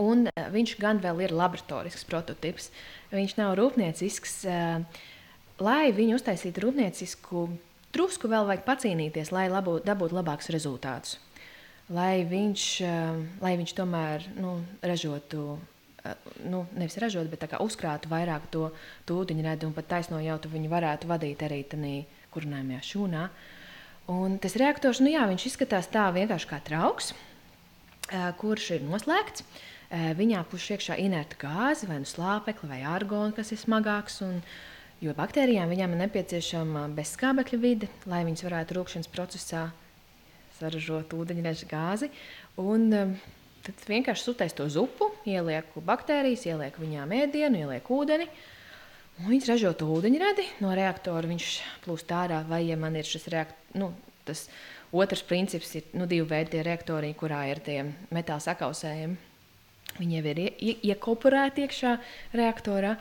Un eh, viņš gan vēl ir laboratorisks prototyps. Viņš nav rūpniecisks. Eh, lai viņu uztaisītu rūpniecisku, drusku vēl vajag pacīnīties, lai labu, dabūtu labākus rezultātus. Lai viņš, eh, lai viņš tomēr nu, ražotu nu, nevis ražot, bet uzkrātu vairāk to, to ūdeņradi un pat taisnojautu viņu varētu vadīt arī tādā kurinājumā šūnā. Uh, Un tas reaktors, nu jā, viņš izskatās tā vienkārši kā trauks, kurš ir noslēgts. Viņā puš iekšā inerta gāze, vai nu slāpekli, vai argonu, kas ir smagāks. Un, jo baktērijām viņām ir nepieciešama bezskābekļa vide, lai viņas varētu rūkšanas procesā saražot ūdeņraža gāzi. Un, tad vienkārši sūtais to zupu, ielieku baktērijas, ielieku viņām ēdienu, ielieku ūdeni. Uh, Viņš ražo to ūdeņradi no reaktora, viņš plūst ārā. Vai ja man ir šis reaktors, nu, tas otrs princips ir nu, divi veidi reaktori, kurā ir tie metāla sakausējumi. Viņi jau ir ie, iekoporēti iekšā reaktorā.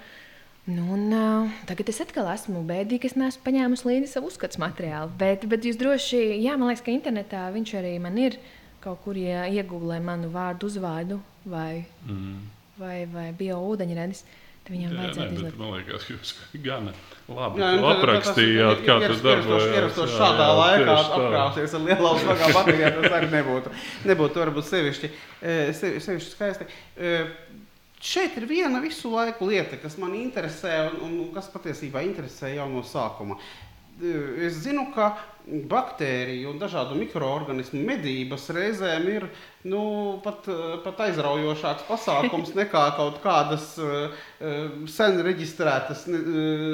Nu, un, uh, tagad es atkal esmu bēdīga, ka es neesmu paņēmusi līdzi savu uzskatu materiālu. Bet, bet jūs droši, jā, man liekas, ka internetā viņš arī man ir kaut kur ja iegūlē manu vārdu, uzvārdu vai, mm. vai, vai bio ūdeņradis. Uh, Viņam jā, vajadzētu izlikt. Man liekas, jūs gan labi jā, nu, aprakstījāt, kā tas darbojas. Ierastoši šādā jā, laikā apkrāsies ar lielām smagām baterijām, tas arī nebūtu, nebūtu varbūt sevišķi, e, sevi, sevišķi skaisti. E, šeit ir viena visu laiku lieta, kas man interesē un, un kas patiesībā interesē jau no sākuma. E, es zinu, ka baktēriju un dažādu mikroorganismu medības reizēm ir nu, pat, pat aizraujošāks pasākums nekā kaut kādas uh, sen reģistrētas uh,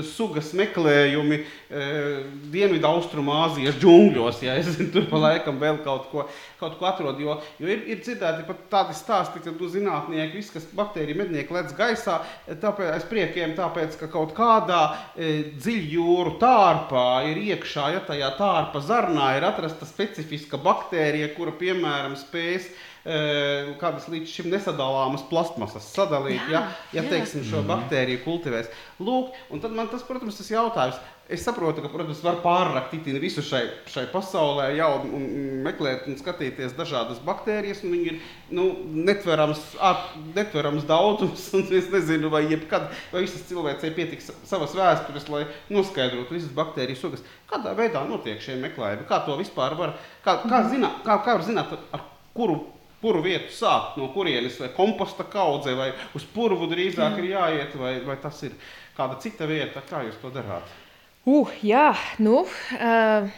sugas meklējumi uh, Dienvidu Austrumāzijas džungļos. Ja es zinu, tur pa laikam vēl kaut ko, kaut ko atrod. Jo, jo ir, ir dzirdēti pat tādi stāsti, ka tu zinātnieki, viss, kas baktēriju mednieki lec gaisā, tāpēc aiz priekiem, tāpēc, ka kaut kādā dziļjūru tārpā ir iekšā, ja tajā tārpā ārpa zarnā ir atrasta specifiska baktērija, kura, piemēram, spējas e, kādas līdz šim nesadalāmas plastmasas sadalīt, jā, ja, ja teiksim, šo baktēriju kultivēs. Lūk, un tad man tas, protams, tas jautājums. Es saprotu, ka, protams, var pārrakt visu šai, šai pasaulē, jau un, meklēt un skatīties dažādas baktērijas. Viņi ir nu, netverams, at, netverams daudzums, un es nezinu, vai jebkad, vai visas cilvēcei pietiks savas vēstures, lai noskaidrotu visas baktēriju sugas. Kādā veidā notiek šie meklējumi? Kā to vispār var, kā, kā, zināt, kā, kā var zināt, ar kuru kuru vietu sākt, no kurienes, vai komposta kaudze, vai uz purvu drīzāk ir jāiet, vai, vai tas ir kāda cita vieta, kā jūs to darāt? Uh, jā, nu, uh,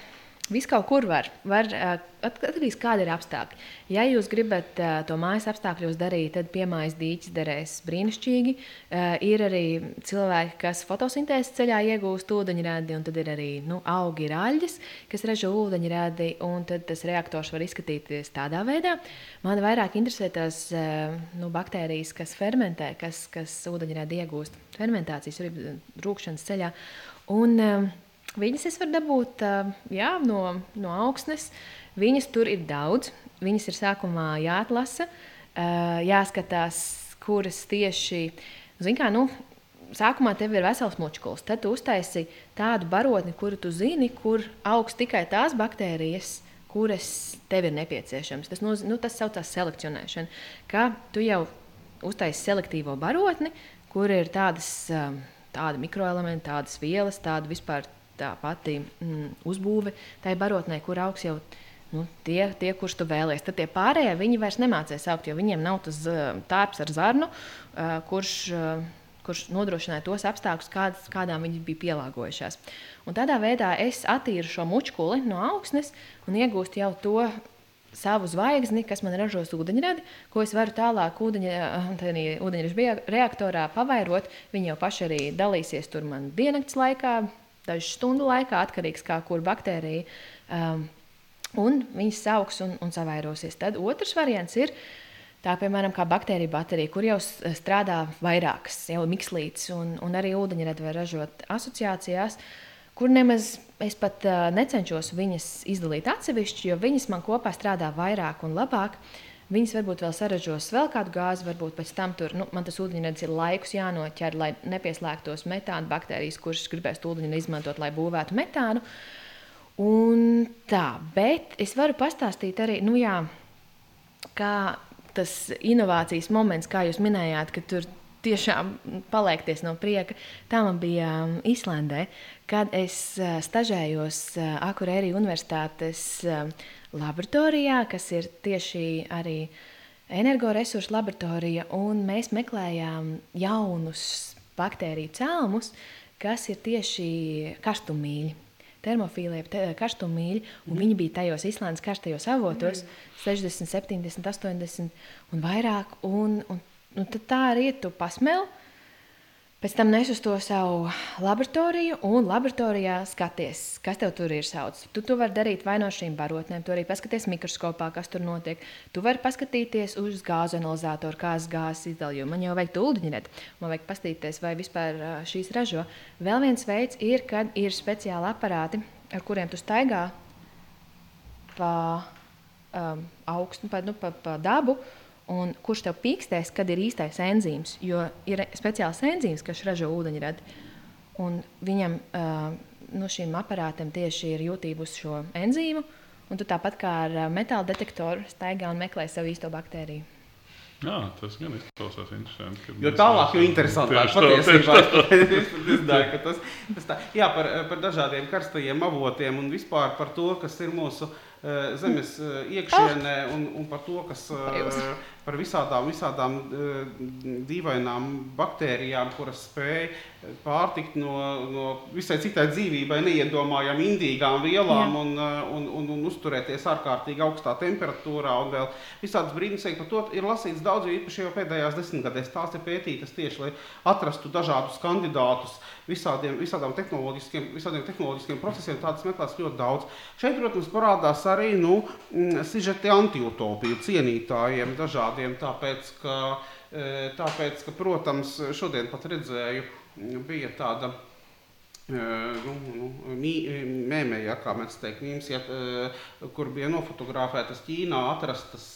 viss kaut kur var. var uh, atkarīgs no kāda ir apstākļi. Ja jūs gribat uh, to mājas apstākļos darīt, tad piemājas dīķis derēs brīnišķīgi. Uh, ir arī cilvēki, kas fotosintēzes ceļā iegūst ūdeņradi, un tad ir arī nu, augi ir aļģes, kas ražo ūdeņradi, un tas reaktors var izskatīties tādā veidā. Man vairāk interesē tās uh, nu, baktērijas, kas fermentē, kas, kas ūdeņradi iegūst fermentācijas, rūkšanas ceļā. Un, uh, viņas es varu dabūt uh, jā, no, no augsnes. Viņas tur ir daudz. Viņas ir sākumā jāatlasa, uh, jāskatās, kuras tieši. Kā, nu, sākumā tev ir vesels mučkulis. Tad tu uztaisi tādu barotni, kuru tu zini, kur augst tikai tās baktērijas, kuras tev ir nepieciešamas. Tas, noz, nu, tas saucās selekcionēšana. Kā tu jau uztaisi selektīvo barotni, kur ir tādas. Uh, tādi mikroelementi, tādas vielas, tāda vispār tā pati mm, uzbūve tai barotnē, kur augs jau nu, tie, tie, kurus tu vēlēsies. Tad tie pārējie viņi vairs nemācīs augt, jo viņiem nav tas tārps ar zarnu, uh, kurš, uh, kurš nodrošināja tos apstākļus, kāds, kādām viņi bija pielāgojušās. Un tādā veidā es attīru šo mučkuli no augsnes un iegūstu jau to savu zvaigzni, kas man ražos ūdeņradi, ko es varu tālāk ūdeņraža reaktorā pavairot. Viņi jau paši arī dalīsies tur man diennakts laikā, dažu stundu laikā, atkarīgs no kā kur baktērija. Um, un viņas augs un, un savairosies. Tad otrs variants ir Tā piemēram, kā baktērija baterija, kur jau strādā vairākas, jau mikslītes, un, un arī ūdeņradi var ražot asociācijās, kur nemaz es pat uh, necenšos viņas izdalīt atsevišķi, jo viņas man kopā strādā vairāk un labāk. Viņas varbūt vēl saražos vēl kādu gāzi, varbūt pēc tam tur nu, man tas ūdeņradis ir laikus jānoķer, lai nepieslēgtos metāna baktērijas, kuras gribēs ūdeņu izmantot, lai būvētu metānu. Un tā, bet es varu pastāstīt arī, nu jā, kā tas inovācijas moments, kā jūs minējāt, ka tur tiešām paliekties no prieka. Tā man bija um, Islandē, kad es uh, stažējos uh, Akurēri Universitātes um, laboratorijā, kas ir tieši arī energoresursu laboratorija, un mēs meklējām jaunus baktēriju cēlumus, kas ir tieši karstumīļi termofīlie, te, karstumīļi, un mm. viņi bija tajos Islandes karstajos avotos, mm. 60, 70, 80 un vairāk. Un, un, un tā arī tu pasmēli. Pēc tam nes uz to savu laboratoriju, un laboratorijā skaties, kas tev tur ir sauc. Tu to vari darīt vai no šīm barotnēm, tu arī paskaties mikroskopā, kas tur notiek. Tu vari paskatīties uz gāzu analizatoru, kādas gāzes izdala. Man jau vajag to ūdeņredi, man vajag paskatīties, vai vispār šīs ražo. Vēl viens veids ir, kad ir speciāli aparāti, ar kuriem tu staigā pa um, augstu, pa, nu, pa, pa dabu un kurš tev pīkstēs, kad ir īstais enzīms. Jo ir speciāls enzīms, kas ražo ūdeņradi. Un viņam uh, no nu, šīm aparātiem tieši ir jūtība uz šo enzīmu. Un tu tāpat kā ar metāla detektoru staigā un meklē savu īsto baktēriju. Jā, tas gan izklausās interesanti. Jo tālāk, jo interesantāk patiesībā. es domāju, ka tas, tas tā. Jā, par, par dažādiem karstajiem avotiem un vispār par to, kas ir mūsu uh, zemes uh, iekšienē un, un par to, kas uh, par visādām, visādām dīvainām baktērijām, kuras spēj pārtikt no, no visai citai dzīvībai, neiedomājām indīgām vielām un, un, un, un uzturēties ārkārtīgi augstā temperatūrā. Un vēl visādas brīnums, par to ir lasīts daudz, īpaši jau pēdējās desmitgadēs. Tās ir pētītas tieši, lai atrastu dažādus kandidātus visādiem, visādām tehnoloģiskiem, visādiem tehnoloģiskiem procesiem. Tādas meklēs ļoti daudz. Šeit, protams, parādās arī nu, sižeti antiutopiju cienītājiem dažādi tādiem, tāpēc ka, e, tāpēc, ka protams, šodien pat redzēju, bija tāda nu, nu, mēmē, ja, kā mēs teiktu, mīms, ja, kur bija nofotografētas Ķīnā atrastas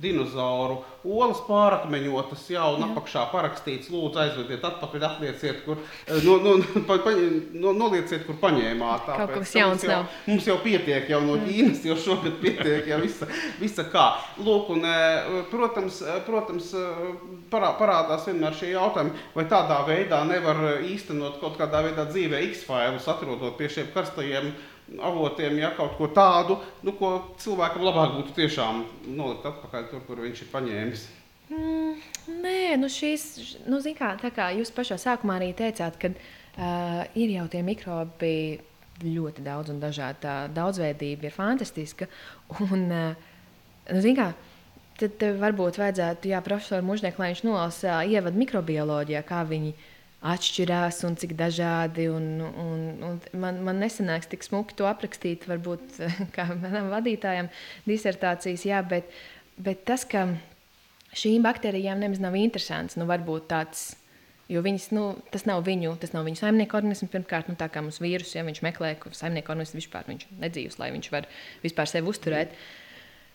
dinozauru olas pārakmeņotas, jau un apakšā parakstīts, lūdzu aizvediet atpakaļ, atlieciet, kur, no, no, pa, pa, no, nolieciet, kur paņēmāt. Tāpēc, Kaut kas jauns jau, nav. Mums jau pietiek jau no Ķīnas, jau šogad pietiek jau visa, visa kā. Lūk, un, protams, protams parā, parādās vienmēr šie jautājumi, vai tādā veidā nevar īstenot kaut kādā veidā dzīvē X-failus, atrodot pie šiem karstajiem avotiem, ja kaut ko tādu, nu, ko cilvēkam labāk būtu tiešām nolikt atpakaļ tur, kur viņš ir paņēmis. Mm, nē, nu šīs, nu, kā, tā kā jūs pašā sākumā arī teicāt, ka uh, ir jau tie mikrobi ļoti daudz un dažādi. Tā daudzveidība ir fantastiska. Un, nu, kā, tad varbūt vajadzētu, jā, profesoram Mužniekam, lai viņš nolasa ievadu mikrobioloģijā, kā viņi atšķirās un cik dažādi. Un, un, un man, man nesanāks tik smuki to aprakstīt, varbūt kā manam vadītājam, disertācijas, jā, bet, bet tas, ka šīm baktērijām nemaz nav interesants, nu, varbūt tāds. Jo viņas, nu, tas nav viņu, tas nav viņu saimnieku organisms. Pirmkārt, nu, tā kā mums vīrusu, ja viņš meklē, ka saimnieku organisms vispār viņš nedzīvs, lai viņš var vispār sevi uzturēt. Mm.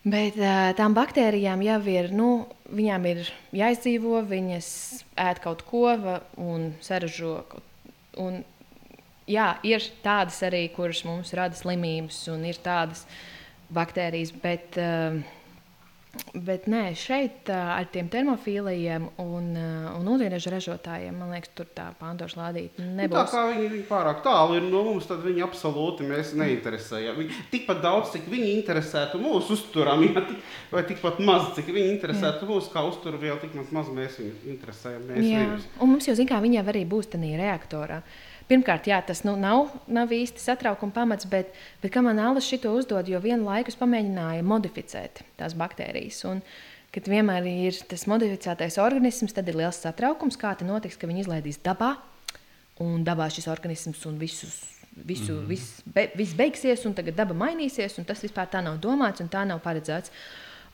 Bet tām baktērijām jau ir, nu, viņām ir jāizdzīvo, viņas ēd kaut ko un saražo. Un, jā, ir tādas arī, kuras mums rada slimības, un ir tādas baktērijas, bet uh, Bet nē, šeit ar tiem termofīliem un, un ūdeņraža ražotājiem, man liekas, tur tā Pandoras lādīte nebūs. Nu, tā kā viņi, viņi pārāk tālu ir no mums, tad viņi absolūti mēs neinteresējam. Viņi, tikpat daudz, cik viņi interesētu mūsu uzturam, ja, vai tikpat maz, cik viņi interesētu mūsu kā uzturvielu, tikpat maz mēs viņu interesējam. Mēs Jā, viņus. un mums jau, zin kā, viņiem arī būs tādā reaktorā. Uh, Pirmkārt, jā, tas nu, nav, nav īsti satraukuma pamats, bet, bet kā man Alans šo uzdod, jo vienu laiku es pamēģināju modificēt tās baktērijas. Un, kad vienmēr ir tas modificētais organisms, tad ir liels satraukums, kā tas notiks, ka viņi izlaidīs dabā. Un dabā šis organisms un visus visu, mm. viss, be, viss beigsies, un tagad daba mainīsies, un tas vispār tā nav domāts un tā nav paredzēts.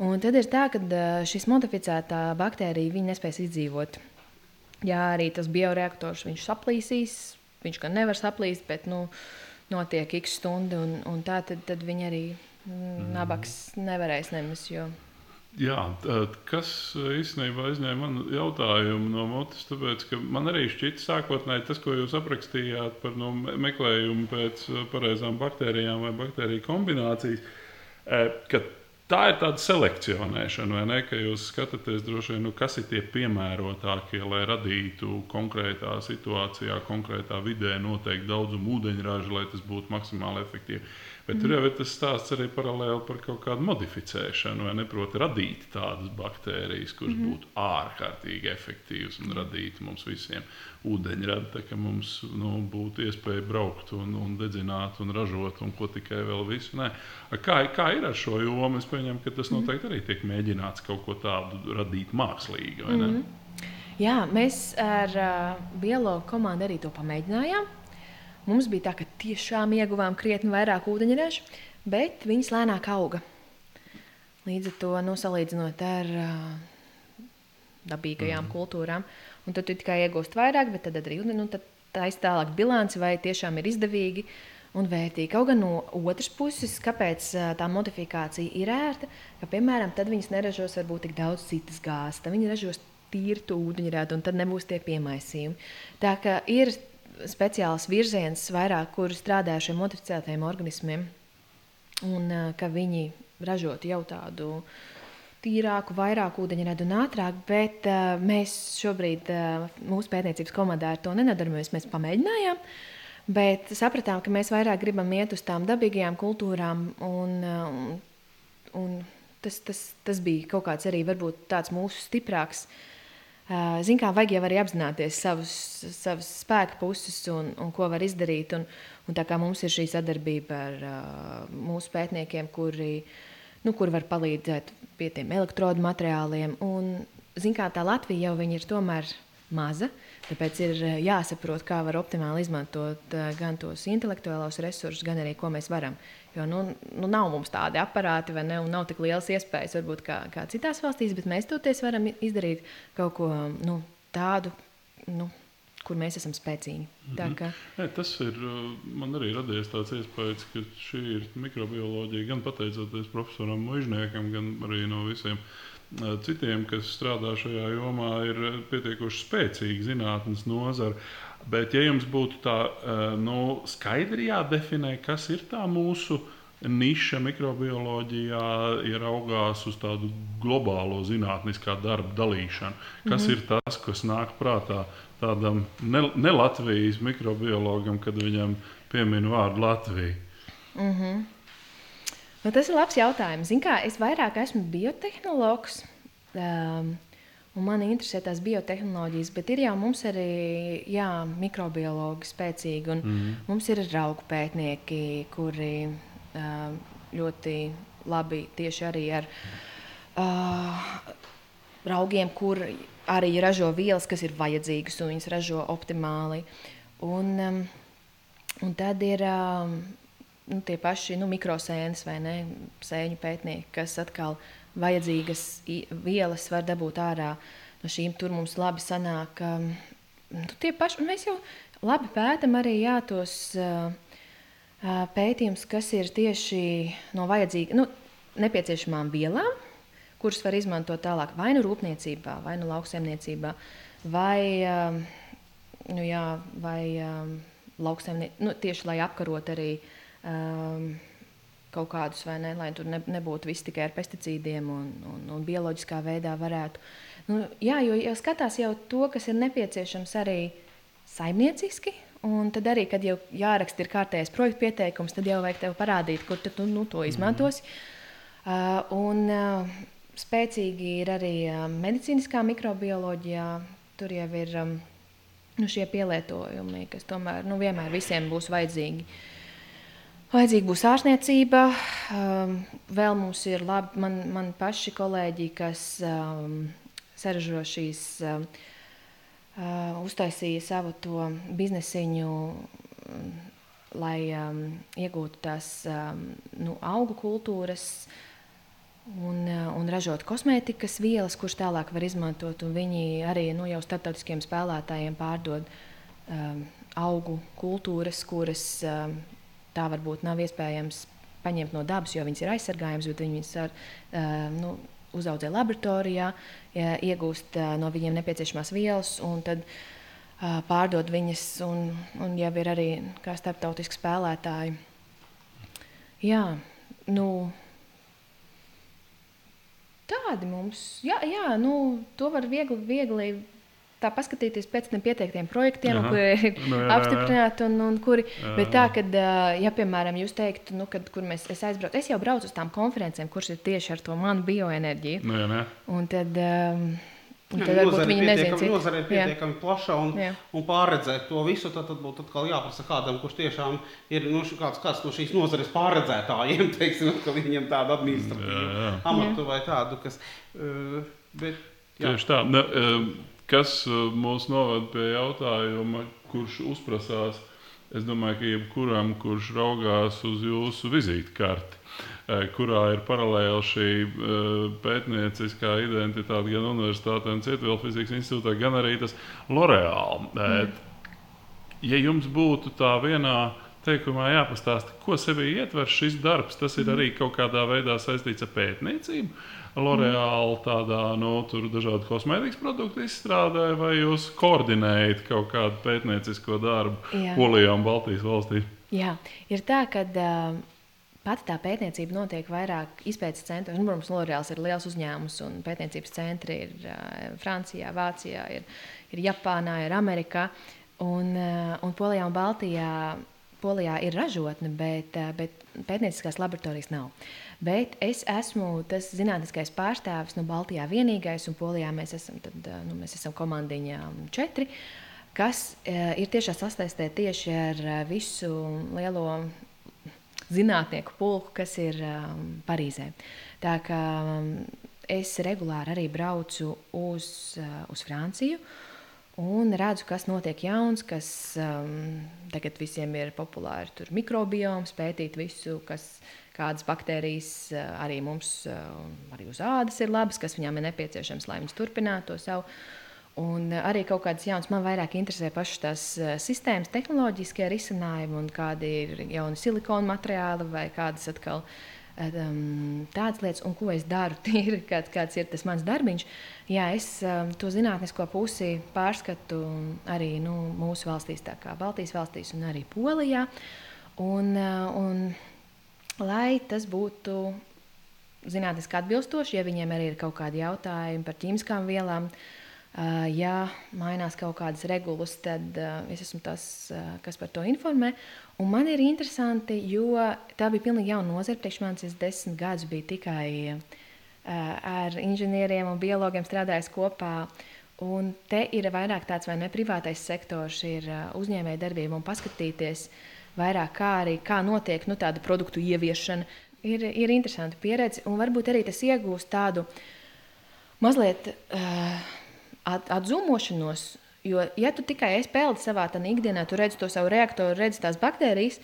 Un tad ir tā, ka šis modificētā baktērija nespēs izdzīvot. Jā, arī tas bioreaktors saplīsīs, viņš gan nevar saplīst, bet nu, notiek x stundu, un, un tā tad, tad viņi arī mm. nabaks nevarēs nemaz. Jo... Jā, kas īstenībā aizņēma manu jautājumu no mutes, tāpēc, ka man arī šķita sākotnēji tas, ko jūs aprakstījāt par no, nu, meklējumu pēc pareizām baktērijām vai baktēriju kombinācijas, ka tā ir tāda selekcionēšana, vai ne? Ka jūs skatāties droši vien, nu, kas ir tie piemērotākie, lai radītu konkrētā situācijā, konkrētā vidē noteikti daudzumu ūdeņraža, lai tas būtu maksimāli efektīvi. Bet mm. tur jau ir tas stāsts arī paralēli par kaut kādu modificēšanu, vai ne? Proti, radīt tādas baktērijas, kuras mm. būtu ārkārtīgi efektīvas un radītu mums visiem ūdeņradi, tā ka mums nu, būtu iespēja braukt un, un dedzināt un ražot un ko tikai vēl visu. Nē. Kā, kā ir ar šo jomu? Es pieņemu, ka tas mhm. noteikti arī tiek mēģināts kaut ko tādu radīt mākslīgi. Mm. Jā, mēs ar uh, biologu komandu arī to pamēģinājām. Mums bija tā, ka tiešām ieguvām krietni vairāk ūdeņraža, bet viņas lēnāk auga. Līdz ar to nu, salīdzinot ar uh, dabīgajām mm. kultūrām, un tad tu tikai iegūsti vairāk, bet tad arī nu, taisa tālāk bilanci, vai tiešām ir izdevīgi un vērtīgi. Kaut gan no otras puses, kāpēc tā modifikācija ir ērta, ka, piemēram, tad viņas neražos varbūt tik daudz citas gāzes, tad viņi ražos tīru ūdeņradu, un tad nebūs tie piemaisījumi. Tā kā ir speciāls virziens, vairāk, kur strādā ar šiem modificētajiem organismiem, un ka viņi ražotu jau tādu tīrāku, vairāk ūdeņradu un ātrāk, bet uh, mēs šobrīd uh, mūsu pētniecības komandā ar to nedarbojamies. Mēs pamēģinājām, bet sapratām, ka mēs vairāk gribam iet uz tām dabīgajām kultūrām. Un, uh, un tas, tas, tas bija kaut kāds arī varbūt tāds mūsu stiprāks uh, Ziniet, kā vajag jau arī apzināties savus, savus spēku puses un, un ko var izdarīt. Un, un tā kā mums ir šī sadarbība ar uh, mūsu pētniekiem, kuri, nu, kuri var palīdzēt pie tiem elektrodu materiāliem. Un, ziniet, kā tā Latvija jau ir tomēr maza. Tāpēc ir jāsaprot, kā var optimāli izmantot gan tos intelektuālos resursus, gan arī ko mēs varam. Jo nu, nu nav mums tādi aparāti, vai ne? Nav tik liels iespējas, varbūt, kā, kā citās valstīs, bet mēs toties varam izdarīt kaut ko nu, tādu. Nu, kur mēs esam spēcīgi. Mm -hmm. ka... Nē, tas ir. Man arī radies tāds iespējas, ka šī ir mikrobioloģija gan pateicoties profesoram Mužniekam, gan arī no visiem citiem, kas strādā šajā jomā, ir pietiekoši spēcīga zinātnes nozara. Bet, ja jums būtu tā eh, nu, skaidri jādefinē, kas ir tā mūsu niša mikrobioloģijā, ir augās uz tādu globālo zinātniskā darba dalīšanu, kas mm -hmm. ir tas, kas nāk prātā tādam ne, ne Latvijas mikrobiologam, kad viņam piemin vārdu Latvija. Mm -hmm. Nu, tas ir labs jautājums. Zin kā, es vairāk esmu biotehnologs. Um, Un mani interesē tās biotehnoloģijas, bet ir jau mums arī jā, mikrobiologi spēcīgi. Mm -hmm. Mums ir augu pētnieki, kuri uh, ļoti labi tieši arī ar uh, raugiem, kur arī ražo vielas, kas ir vajadzīgas un viņas ražo optimāli. Un, um, un tad ir um, nu, tie paši nu, mikrosēnes vai ne, sēņu pētnieki, kas atkal vajadzīgas vielas var dabūt ārā no šīm. Tur mums labi sanāk. Um, nu, tie paši, mēs jau labi pētām arī jā, tos uh, uh pētījumus, kas ir tieši no vajadzīgām, nu, nepieciešamām vielām, kuras var izmantot tālāk vai nu rūpniecībā, vai nu lauksaimniecībā, vai, um, nu, jā, vai um, lauksaimniecībā, nu, tieši lai apkarot arī. Um, kaut kādus, vai ne, lai tur ne, nebūtu viss tikai ar pesticīdiem un, un, un bioloģiskā veidā varētu. Nu, jā, jo jau skatās jau to, kas ir nepieciešams arī saimnieciski. Un tad arī, kad jau jāraksta ir kārtējais projekta pieteikums, tad jau vajag tev parādīt, kur tu nu, to izmantosi. Mm. Uh, un uh, spēcīgi ir arī uh, medicīniskā mikrobioloģijā. Tur jau ir um, nu, šie pielietojumi, kas tomēr nu, vienmēr visiem būs vajadzīgi. Uh, Vajadzīga būs ārstniecība. Um, vēl mums ir labi, man, man paši kolēģi, kas um, saražo šīs, uh, uztaisīja savu to biznesiņu um, lai um, iegūtu tās um, nu, augu kultūras. Un, un ražot kosmētikas vielas, kuras tālāk var izmantot. Viņi arī nu, jau starptautiskiem spēlētājiem pārdod um, augu kultūras, kuras um, tā varbūt nav iespējams paņemt no dabas, jo viņas ir aizsargājamas, bet viņas uh, nu, uzaudzē laboratorijā, iegūst no viņiem nepieciešamās vielas. Tad, uh, pārdod viņas, un, un jau ir arī starptautiski spēlētāji. Jā, nu, tādi mums, jā, jā nu, to var viegli, viegli tā paskatīties pēc tam pieteiktiem projektiem, Aha. kuri ir nu, apstiprināti. Un, un kuri, jā. bet tā, kad, ja, piemēram, jūs teiktu, nu, kad, kur mēs, es aizbraucu, es jau braucu uz tām konferencēm, kuras ir tieši ar to manu bioenerģiju. Nu, jā, un tad, um, Un tad varbūt viņi nezina, cik nozare ir pietiekami jā. plaša un, jā. un pārredzēt to visu, tad, tad būtu atkal jāprasa kādam, kurš tiešām ir nu, kāds, kāds no šīs nozares pārredzētājiem, teiksim, ka viņiem tādu administratīvu amatu vai tādu, kas. Uh, bet, jā. Tieši tā. Ne, kas mūs novada pie jautājuma, kurš uzprasās? Es domāju, ka jebkuram, kurš raugās uz jūsu vizītkarti, Eh, kurā ir paralēli šī eh, pētnieciskā identitāte gan universitātē, gan Cietvielu fizikas institūtā, gan arī tas L'Oreal. Mm. Ja jums būtu tā vienā teikumā jāpastāsta, ko sevī ietver šis darbs, tas ir mm. arī kaut kādā veidā saistīts ar pētniecību. L'Oreal tādā no nu, dažādu kosmētikas produktu izstrādē, vai jūs koordinējat kaut kādu pētniecisko darbu Jā. Polijā un Baltijas valstīs? Jā, ir tā, ka uh, Pati tā pētniecība notiek vairāk izpētes centros. Nu, protams, L'Oreal ir liels uzņēmums, un pētniecības centri ir uh, Francijā, Vācijā, ir, ir Japānā, ir Amerikā. Un, uh, un Polijā un Baltijā Polijā ir ražotne, bet, uh, bet pētnieciskās laboratorijas nav. Bet es esmu tas zinātniskais pārstāvis no Baltijā vienīgais, un Polijā mēs esam, tad, nu, mēs esam komandiņā četri. Kas ir tiešā sasaistē tieši ar visu lielo zinātnieku pulku, kas ir um, Parīzē. Tā kā um, es regulāri arī braucu uz, uh, uz Franciju. Un redzu, kas notiek jauns, kas um, tagad visiem ir populāri. Tur mikrobioms, pētīt visu, kas, kādas baktērijas uh, arī mums, uh, arī uz ādas ir labas, kas viņām ir nepieciešams, lai viņas turpinātu to savu Un eh, arī kaut kādas jaunas, man vairāk interesē pašas tās sistēmas, tehnoloģiskie risinājumi un kādi ir jauni silikona materiāli vai kādas atkal um, tādas lietas, un ko es daru. Tīri, kāds, kāds ir tas mans darbiņš. Jā, es to zinātnisko pusi pārskatu arī nu, mūsu valstīs, tā kā Baltijas valstīs un arī Polijā. Un, un, lai tas būtu zinātniski atbilstoši, ja viņiem arī ir kaut kādi jautājumi par ķīmiskām vielām, uh, Uh, ja mainās kaut kādas regulas, tad uh, es esmu tas, uh, kas par to informē. Un man ir interesanti, jo tā bija pilnīgi jauna nozara. Priekš manis es desmit gadus biju tikai ar inženieriem un biologiem strādājis kopā. Un te ir vairāk tāds vai ne privātais sektors, ir uzņēmēja darbība un paskatīties vairāk, kā arī kā notiek nu, tāda produktu ieviešana. Ir, ir interesanti pieredze, un varbūt arī tas iegūst tādu mazliet. Uh, at, atzīmošanos. Jo, ja tu tikai esi peldi savā ikdienā, tu redzi to savu reaktoru, redzi tās baktērijas,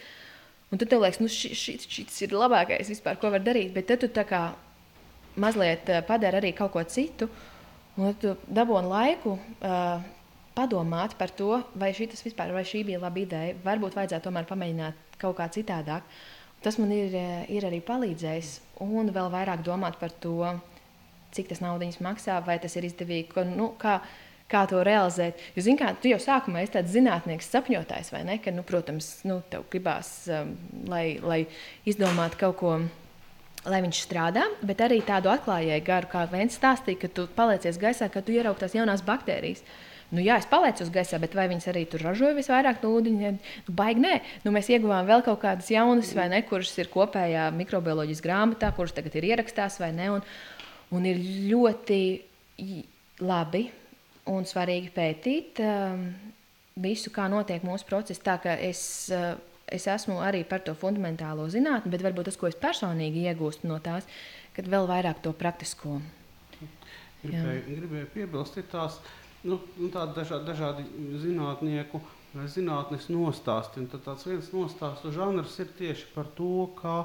un tad tev liekas, nu, šis, šis ir labākais, vispār, ko var darīt. Bet tad tu tā kā mazliet eh, padari arī kaut ko citu, un tu dabūni laiku. Uh, padomāt par to, vai, vispār, vai šī bija laba ideja. Varbūt vajadzētu tomēr pamēģināt kaut kā citādāk. Tas man ir, eh, ir arī palīdzējis. Un vēl vairāk domāt par to, cik tas naudas maksā, vai tas ir izdevīgi, ka, nu, kā, kā to realizēt. Jo, zin, kā, tu jau sākumā esi tāds zinātnieks, sapņotājs, vai ne? Ka, nu, protams, nu, tev gribās, um, lai, lai izdomātu kaut ko. Lai viņš strādā, bet arī tādu atklājēju garu, kā viens stāstīja, ka tu paliecies gaisā, ka tu ieraugi tās jaunās baktērijas. Nu, jā, es palieku uz gaisa, bet vai viņas arī tur ražoja visvairāk no ūdeņa? Nu, baigi nē, nu, mēs ieguvām vēl kaut kādas jaunas, vai ne, kuras ir kopējā mikrobioloģijas grāmatā, kuras tagad ir ierakstās, vai ne. Un, Un ir ļoti labi un svarīgi pētīt um, visu, kā notiek mūsu process. Tā kā es, uh, es esmu arī par to fundamentālo zinātni, bet varbūt tas, ko es personīgi iegūstu no tās, kad vēl vairāk to praktisko. Gribēju, gribēju piebilst, ir tās nu, nu, dažādi, dažādi zinātnieku zinātnes nostāsti. Un tad tāds viens nostāstu žanrs ir tieši par to, kā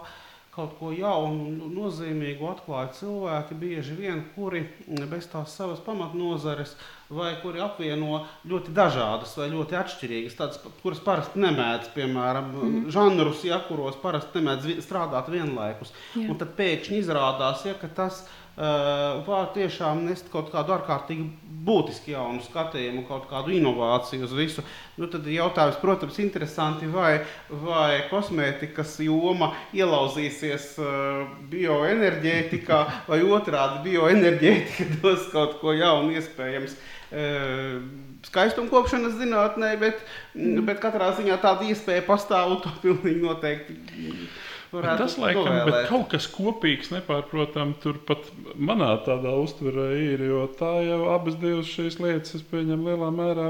kaut ko jaunu un nozīmīgu atklāja cilvēki, bieži vien, kuri bez tās savas pamatnozares, vai kuri apvieno ļoti dažādas vai ļoti atšķirīgas, tādas, kuras parasti nemēdz, piemēram, mm -hmm. žanrus, ja, kuros parasti nemēdz strādāt vienlaikus. Jā. Un tad pēkšņi izrādās, ja, ka tas Uh, var tiešām nest kaut kādu ārkārtīgi būtisku jaunu skatījumu, kaut kādu inovāciju uz visu. Nu, tad jautājums, protams, interesanti, vai, vai kosmētikas joma ielauzīsies uh, bioenerģētikā, vai otrādi bioenerģētika dos kaut ko jaunu iespējams. Uh, Skaistumkopšanas zinātnē, bet, bet katrā ziņā tāda iespēja pastāv un to pilnīgi noteikti Bet tas, laikam, bet kaut kas kopīgs, nepārprotami, turpat manā tādā uztverē ir. Jo tā jau abas divas šīs lietas, es pieņemu, lielā mērā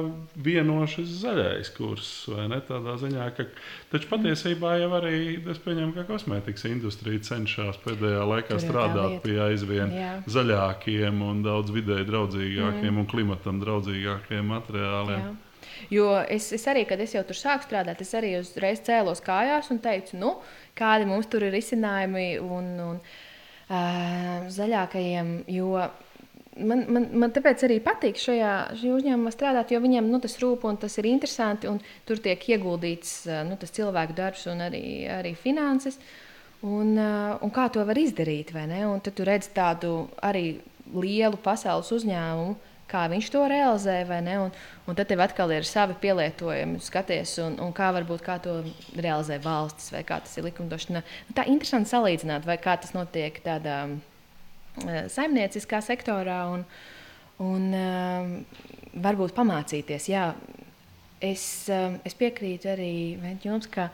vieno šis zaļais kurs. Vai ne tādā ziņā, ka taču patiesībā jau arī es pieņemu, ka kosmētikas industrija cenšas pēdējā laikā Tur strādāt pie aizvien Jā. zaļākiem un daudz vidēji draudzīgākiem mm. un klimatam draudzīgākiem materiāliem. Jā. Jo es, es arī, kad es jau tur sāku strādāt, es arī uzreiz cēlos kājās un teicu, nu, kādi mums tur ir risinājumi un, un uh, zaļākajiem. Jo man, man, man tāpēc arī patīk šajā, šajā uzņēmumā strādāt, jo viņiem nu, tas rūp un tas ir interesanti. Tur tiek ieguldīts nu, cilvēku darbs un arī, arī finanses. Un, un kā to var izdarīt? Tad tu redz tādu arī lielu pasaules uzņēmumu, kā viņš to realizē, vai ne? Un, un tad tev atkal ir savi pielietojumi, skaties, un, un kā varbūt kā to realizē valstis, vai kā tas ir likumdošana. Nu, tā ir interesanti salīdzināt, vai kā tas notiek tādā uh, saimnieciskā sektorā, un, un uh, varbūt pamācīties. Jā, es, uh, es piekrītu arī jums, ka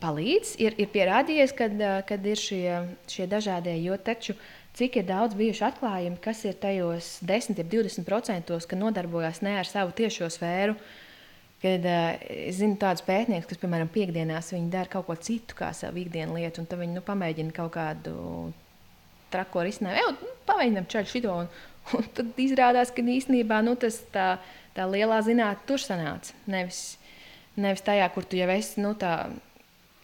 palīdz, ir, ir pierādījies, kad, kad ir šie, šie dažādie, jo taču uh, cik ir daudz bijuši atklājumi, kas ir tajos 10, 20%, ka nodarbojas ne ar savu tiešo sfēru. Kad uh, es zinu tādus pētniekus, kas, piemēram, piekdienās viņi dara kaut ko citu kā savu ikdienas lietu, un tad viņi nu, pamēģina kaut kādu trako risinājumu. Nu, pamēģinām ceļu šito, un, un tad izrādās, ka īstenībā nu, tas tā, tā lielā zinātnē tur sanāca. Nevis, nevis tajā, kur tu jau esi nu,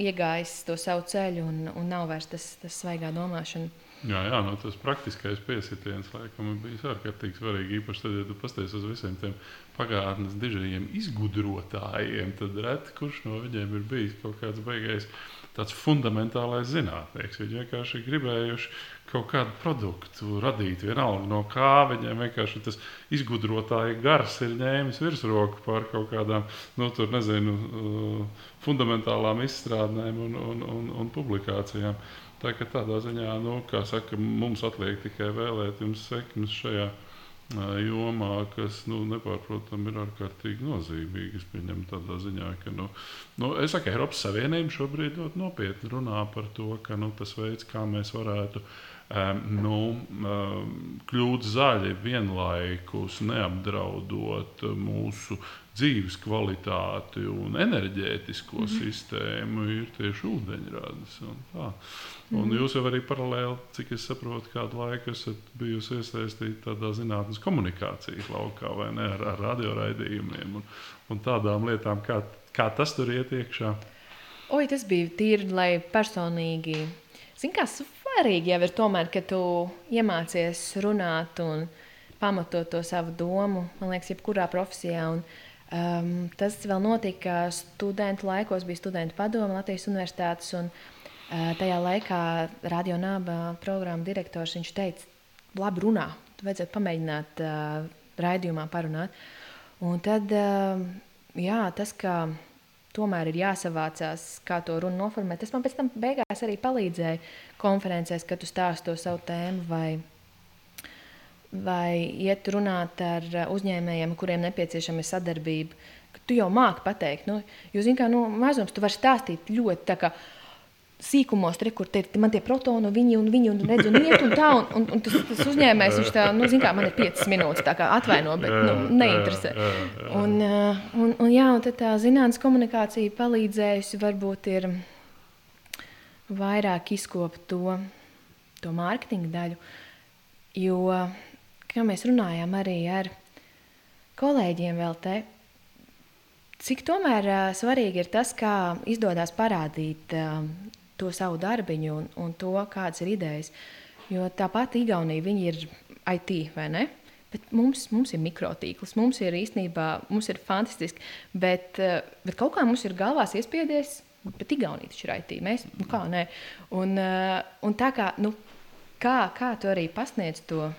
iegājis to savu ceļu, un, un nav vairs tas, tas svaigā domāšana. Jā, jā nu, tas praktiskais piesitiens laikam bijis ārkārtīgi svarīgi. Īpaši tad, ja tu pasties uz visiem tiem pagātnes dižajiem izgudrotājiem, tad reti kurš no viņiem ir bijis kaut kāds beigais tāds fundamentālais zinātnieks. Viņi vienkārši gribējuši kaut kādu produktu radīt, vienalga no kā viņiem vienkārši tas izgudrotāja gars ir ņēmis virsroku pār kaut kādām, nu, tur nezinu, uh, fundamentālām izstrādēm un, un, un, un publikācijām. Tā kā tādā ziņā, nu, kā saka, mums atliek tikai vēlēt jums sekmes šajā jomā, kas nu, nepārprotami ir ārkārtīgi nozīmīgi. Es pieņemu tādā ziņā, ka nu, nu, es saku, Eiropas Savienība šobrīd ļoti nopietni runā par to, ka nu, tas veids, kā mēs varētu um, nu, kļūt zaļi vienlaikus, neapdraudot mūsu dzīves kvalitāti un enerģētisko mm -hmm. sistēmu, ir tieši ūdeņradas. Un tā. Un mm. jūs jau arī paralēli, cik es saprotu, kādu laiku esat bijusi iesaistīta tādā zinātnīs komunikācijas laukā vai ne ar, ar radioraidījumiem un, un tādām lietām, kā, kā tas tur iet iekšā. Oi, tas bija tīri, lai personīgi. Zini, kā svarīgi jau ir tomēr, ka tu iemācies runāt un pamatot to savu domu, man liekas, jebkurā profesijā. Un, um, tas vēl notika studentu laikos, bija studentu padome Latvijas universitātes. Un, uh, tajā laikā Radio Naba programmas direktors teica, labi runā, tu vajadzētu pamēģināt uh, raidījumā parunāt. Un tad, uh, jā, tas, ka tomēr ir jāsavācās, kā to runu noformēt, tas man pēc tam beigās arī palīdzēja konferencēs, kad tu stāsti to savu tēmu vai, vai iet runāt ar uzņēmējiem, kuriem nepieciešama sadarbība. Tu jau māki pateikt, nu, jo, zini, kā nu, mazums tu vari stāstīt ļoti tā kā sīkumos, tur, kur ir man tie protoni, viņi un viņi un redz un iet un tā. Un, un, un tas, tas uzņēmējs, viņš tā, nu, zin kā, man ir 5 minūtes, tā kā atvaino, bet, nu, neinteresē. Un, un, un jā, un tad tā zinātnes komunikācija palīdzējusi varbūt ir vairāk izkopt to, to mārketinga daļu, jo, kā mēs runājām arī ar kolēģiem vēl te, cik tomēr uh, svarīgi ir tas, kā izdodas parādīt uh, to savu darbiņu un, un to, kādas ir idejas. Jo tāpat Igaunija viņi ir IT, vai ne? Bet mums, mums ir mikrotīkls, mums ir īstenībā mums ir fantastiski. Bet, uh, bet kaut kā mums ir galvās iespiedies, bet Igaunija taču ir IT. Mēs, nu kā, nē. Un, uh, un tā kā, nu, kā, kā tu arī pasniedz to,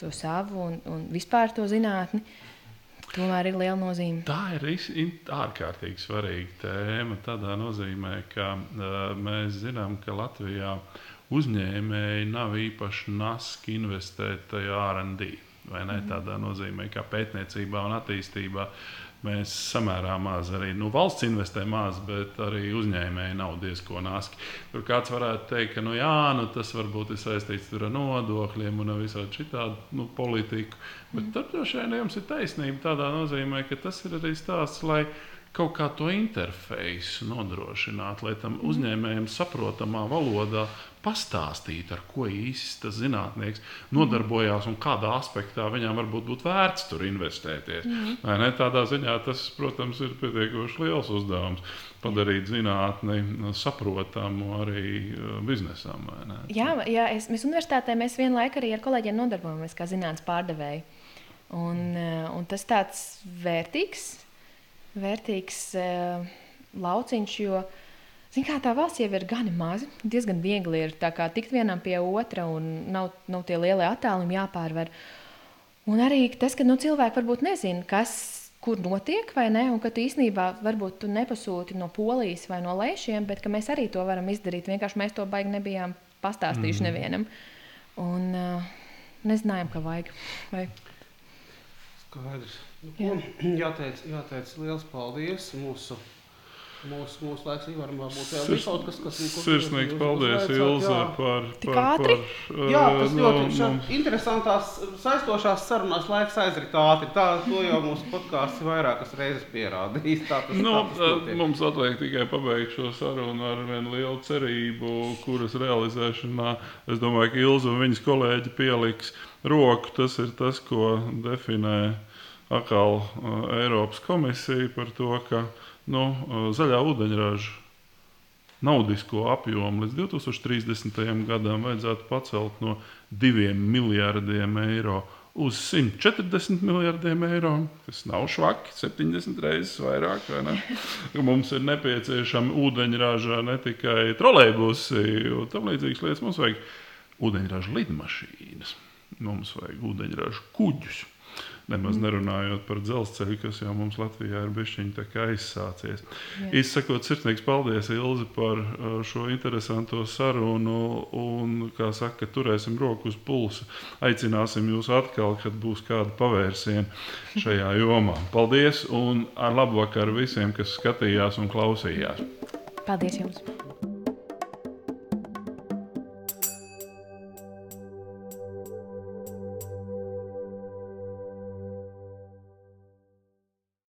to savu un, un vispār to zinātni, tomēr ir liela nozīme. Tā ir ārkārtīgi svarīga tēma. Tādā nozīmē, ka uh, mēs zinām, ka Latvijā uzņēmēji nav īpaši naski investēt tajā RD. Vai ne? Tādā nozīmē, ka pētniecībā un attīstībā mēs samērā maz arī nu, valsts investē maz, bet arī uzņēmēji nav diezgan naski. Tur kāds varētu teikt, ka nu, jā, nu, tas varbūt ir saistīts ar nodokļiem un visādi citādi nu, politiku. Bet mm. tur droši vien jums ir taisnība tādā nozīmē, ka tas ir arī stāsts, kaut kā to interfeisu nodrošināt, lai tam uzņēmējiem saprotamā valodā pastāstīt, ar ko īsti tas zinātnieks nodarbojās un kādā aspektā viņam varbūt būtu vērts tur investēties. Mm. Ne, tādā ziņā tas, protams, ir pietiekoši liels uzdevums padarīt zinātni saprotamu arī uh, biznesam. Jā, jā es, mēs universitātē mēs vienlaikus arī ar kolēģiem nodarbojamies kā zinātnīs pārdevēji. Un, uh, un tas tāds vērtīgs, vērtīgs uh, lauciņš, jo Zin, kā, tā valsts jau ir gan maza, diezgan viegli ir tikt vienam pie otra, un nav, nav tie lielie attālumi jāpārvar. Un arī tas, ka nu, cilvēki varbūt nezina, kas kur notiek, vai ne? Un ka tu īstenībā varbūt tu nepasūti no polijas vai no lēšiem, bet mēs arī to varam izdarīt. Vienkārši mēs to baigi nebijām pastāstījuši mm. nevienam. Un uh, nezinājām, ka vajag. Vai... Skaidrs. Nu, Jā. Jāteic, jāteic liels paldies mūsu Mūsu, mūsu laiks Ivaram varbūt vēl Sirs, kaut kas, kas ir. Sirsnīgs paldies, Ilze, par, par, par, jā, tas nu, ļoti no, nu, interesantās, saistošās sarunās laiks aizrit ātri. Tā, to jau mūsu podkāsts vairākas reizes pierādījis. Tā, tas, nu, tā, tas mums atliek tikai pabeigt šo sarunu ar vienu lielu cerību, kuras realizēšanā, es domāju, ka Ilze un viņas kolēģi pieliks roku. Tas ir tas, ko definē atkal uh, Eiropas komisija par to, ka no zaļā ūdeņraža naudisko apjomu līdz 2030. gadam vajadzētu pacelt no 2 miljardiem eiro uz 140 miljardiem eiro. Tas nav švaki, 70 reizes vairāk. Mums ir nepieciešama ūdeņraža ne tikai trolēļbusi, un tam līdzīgas lietas. Mums vajag ūdeņraža lidmašīnas, mums vajag ūdeņraža kuģus. Nemaz nerunājot par dzelzceļu, kas jau mums Latvijā ir bijis aizsācies. Izsakot, sirsnīgs paldies Ilzi par uh, šo interesanto sarunu. Un, kā saka, turēsim roku uz pulsa. Aicināsim jūs atkal, kad būs kāda pavērsiena šajā jomā. Paldies un ar labu vakaru visiem, kas skatījās un klausījās. Paldies jums!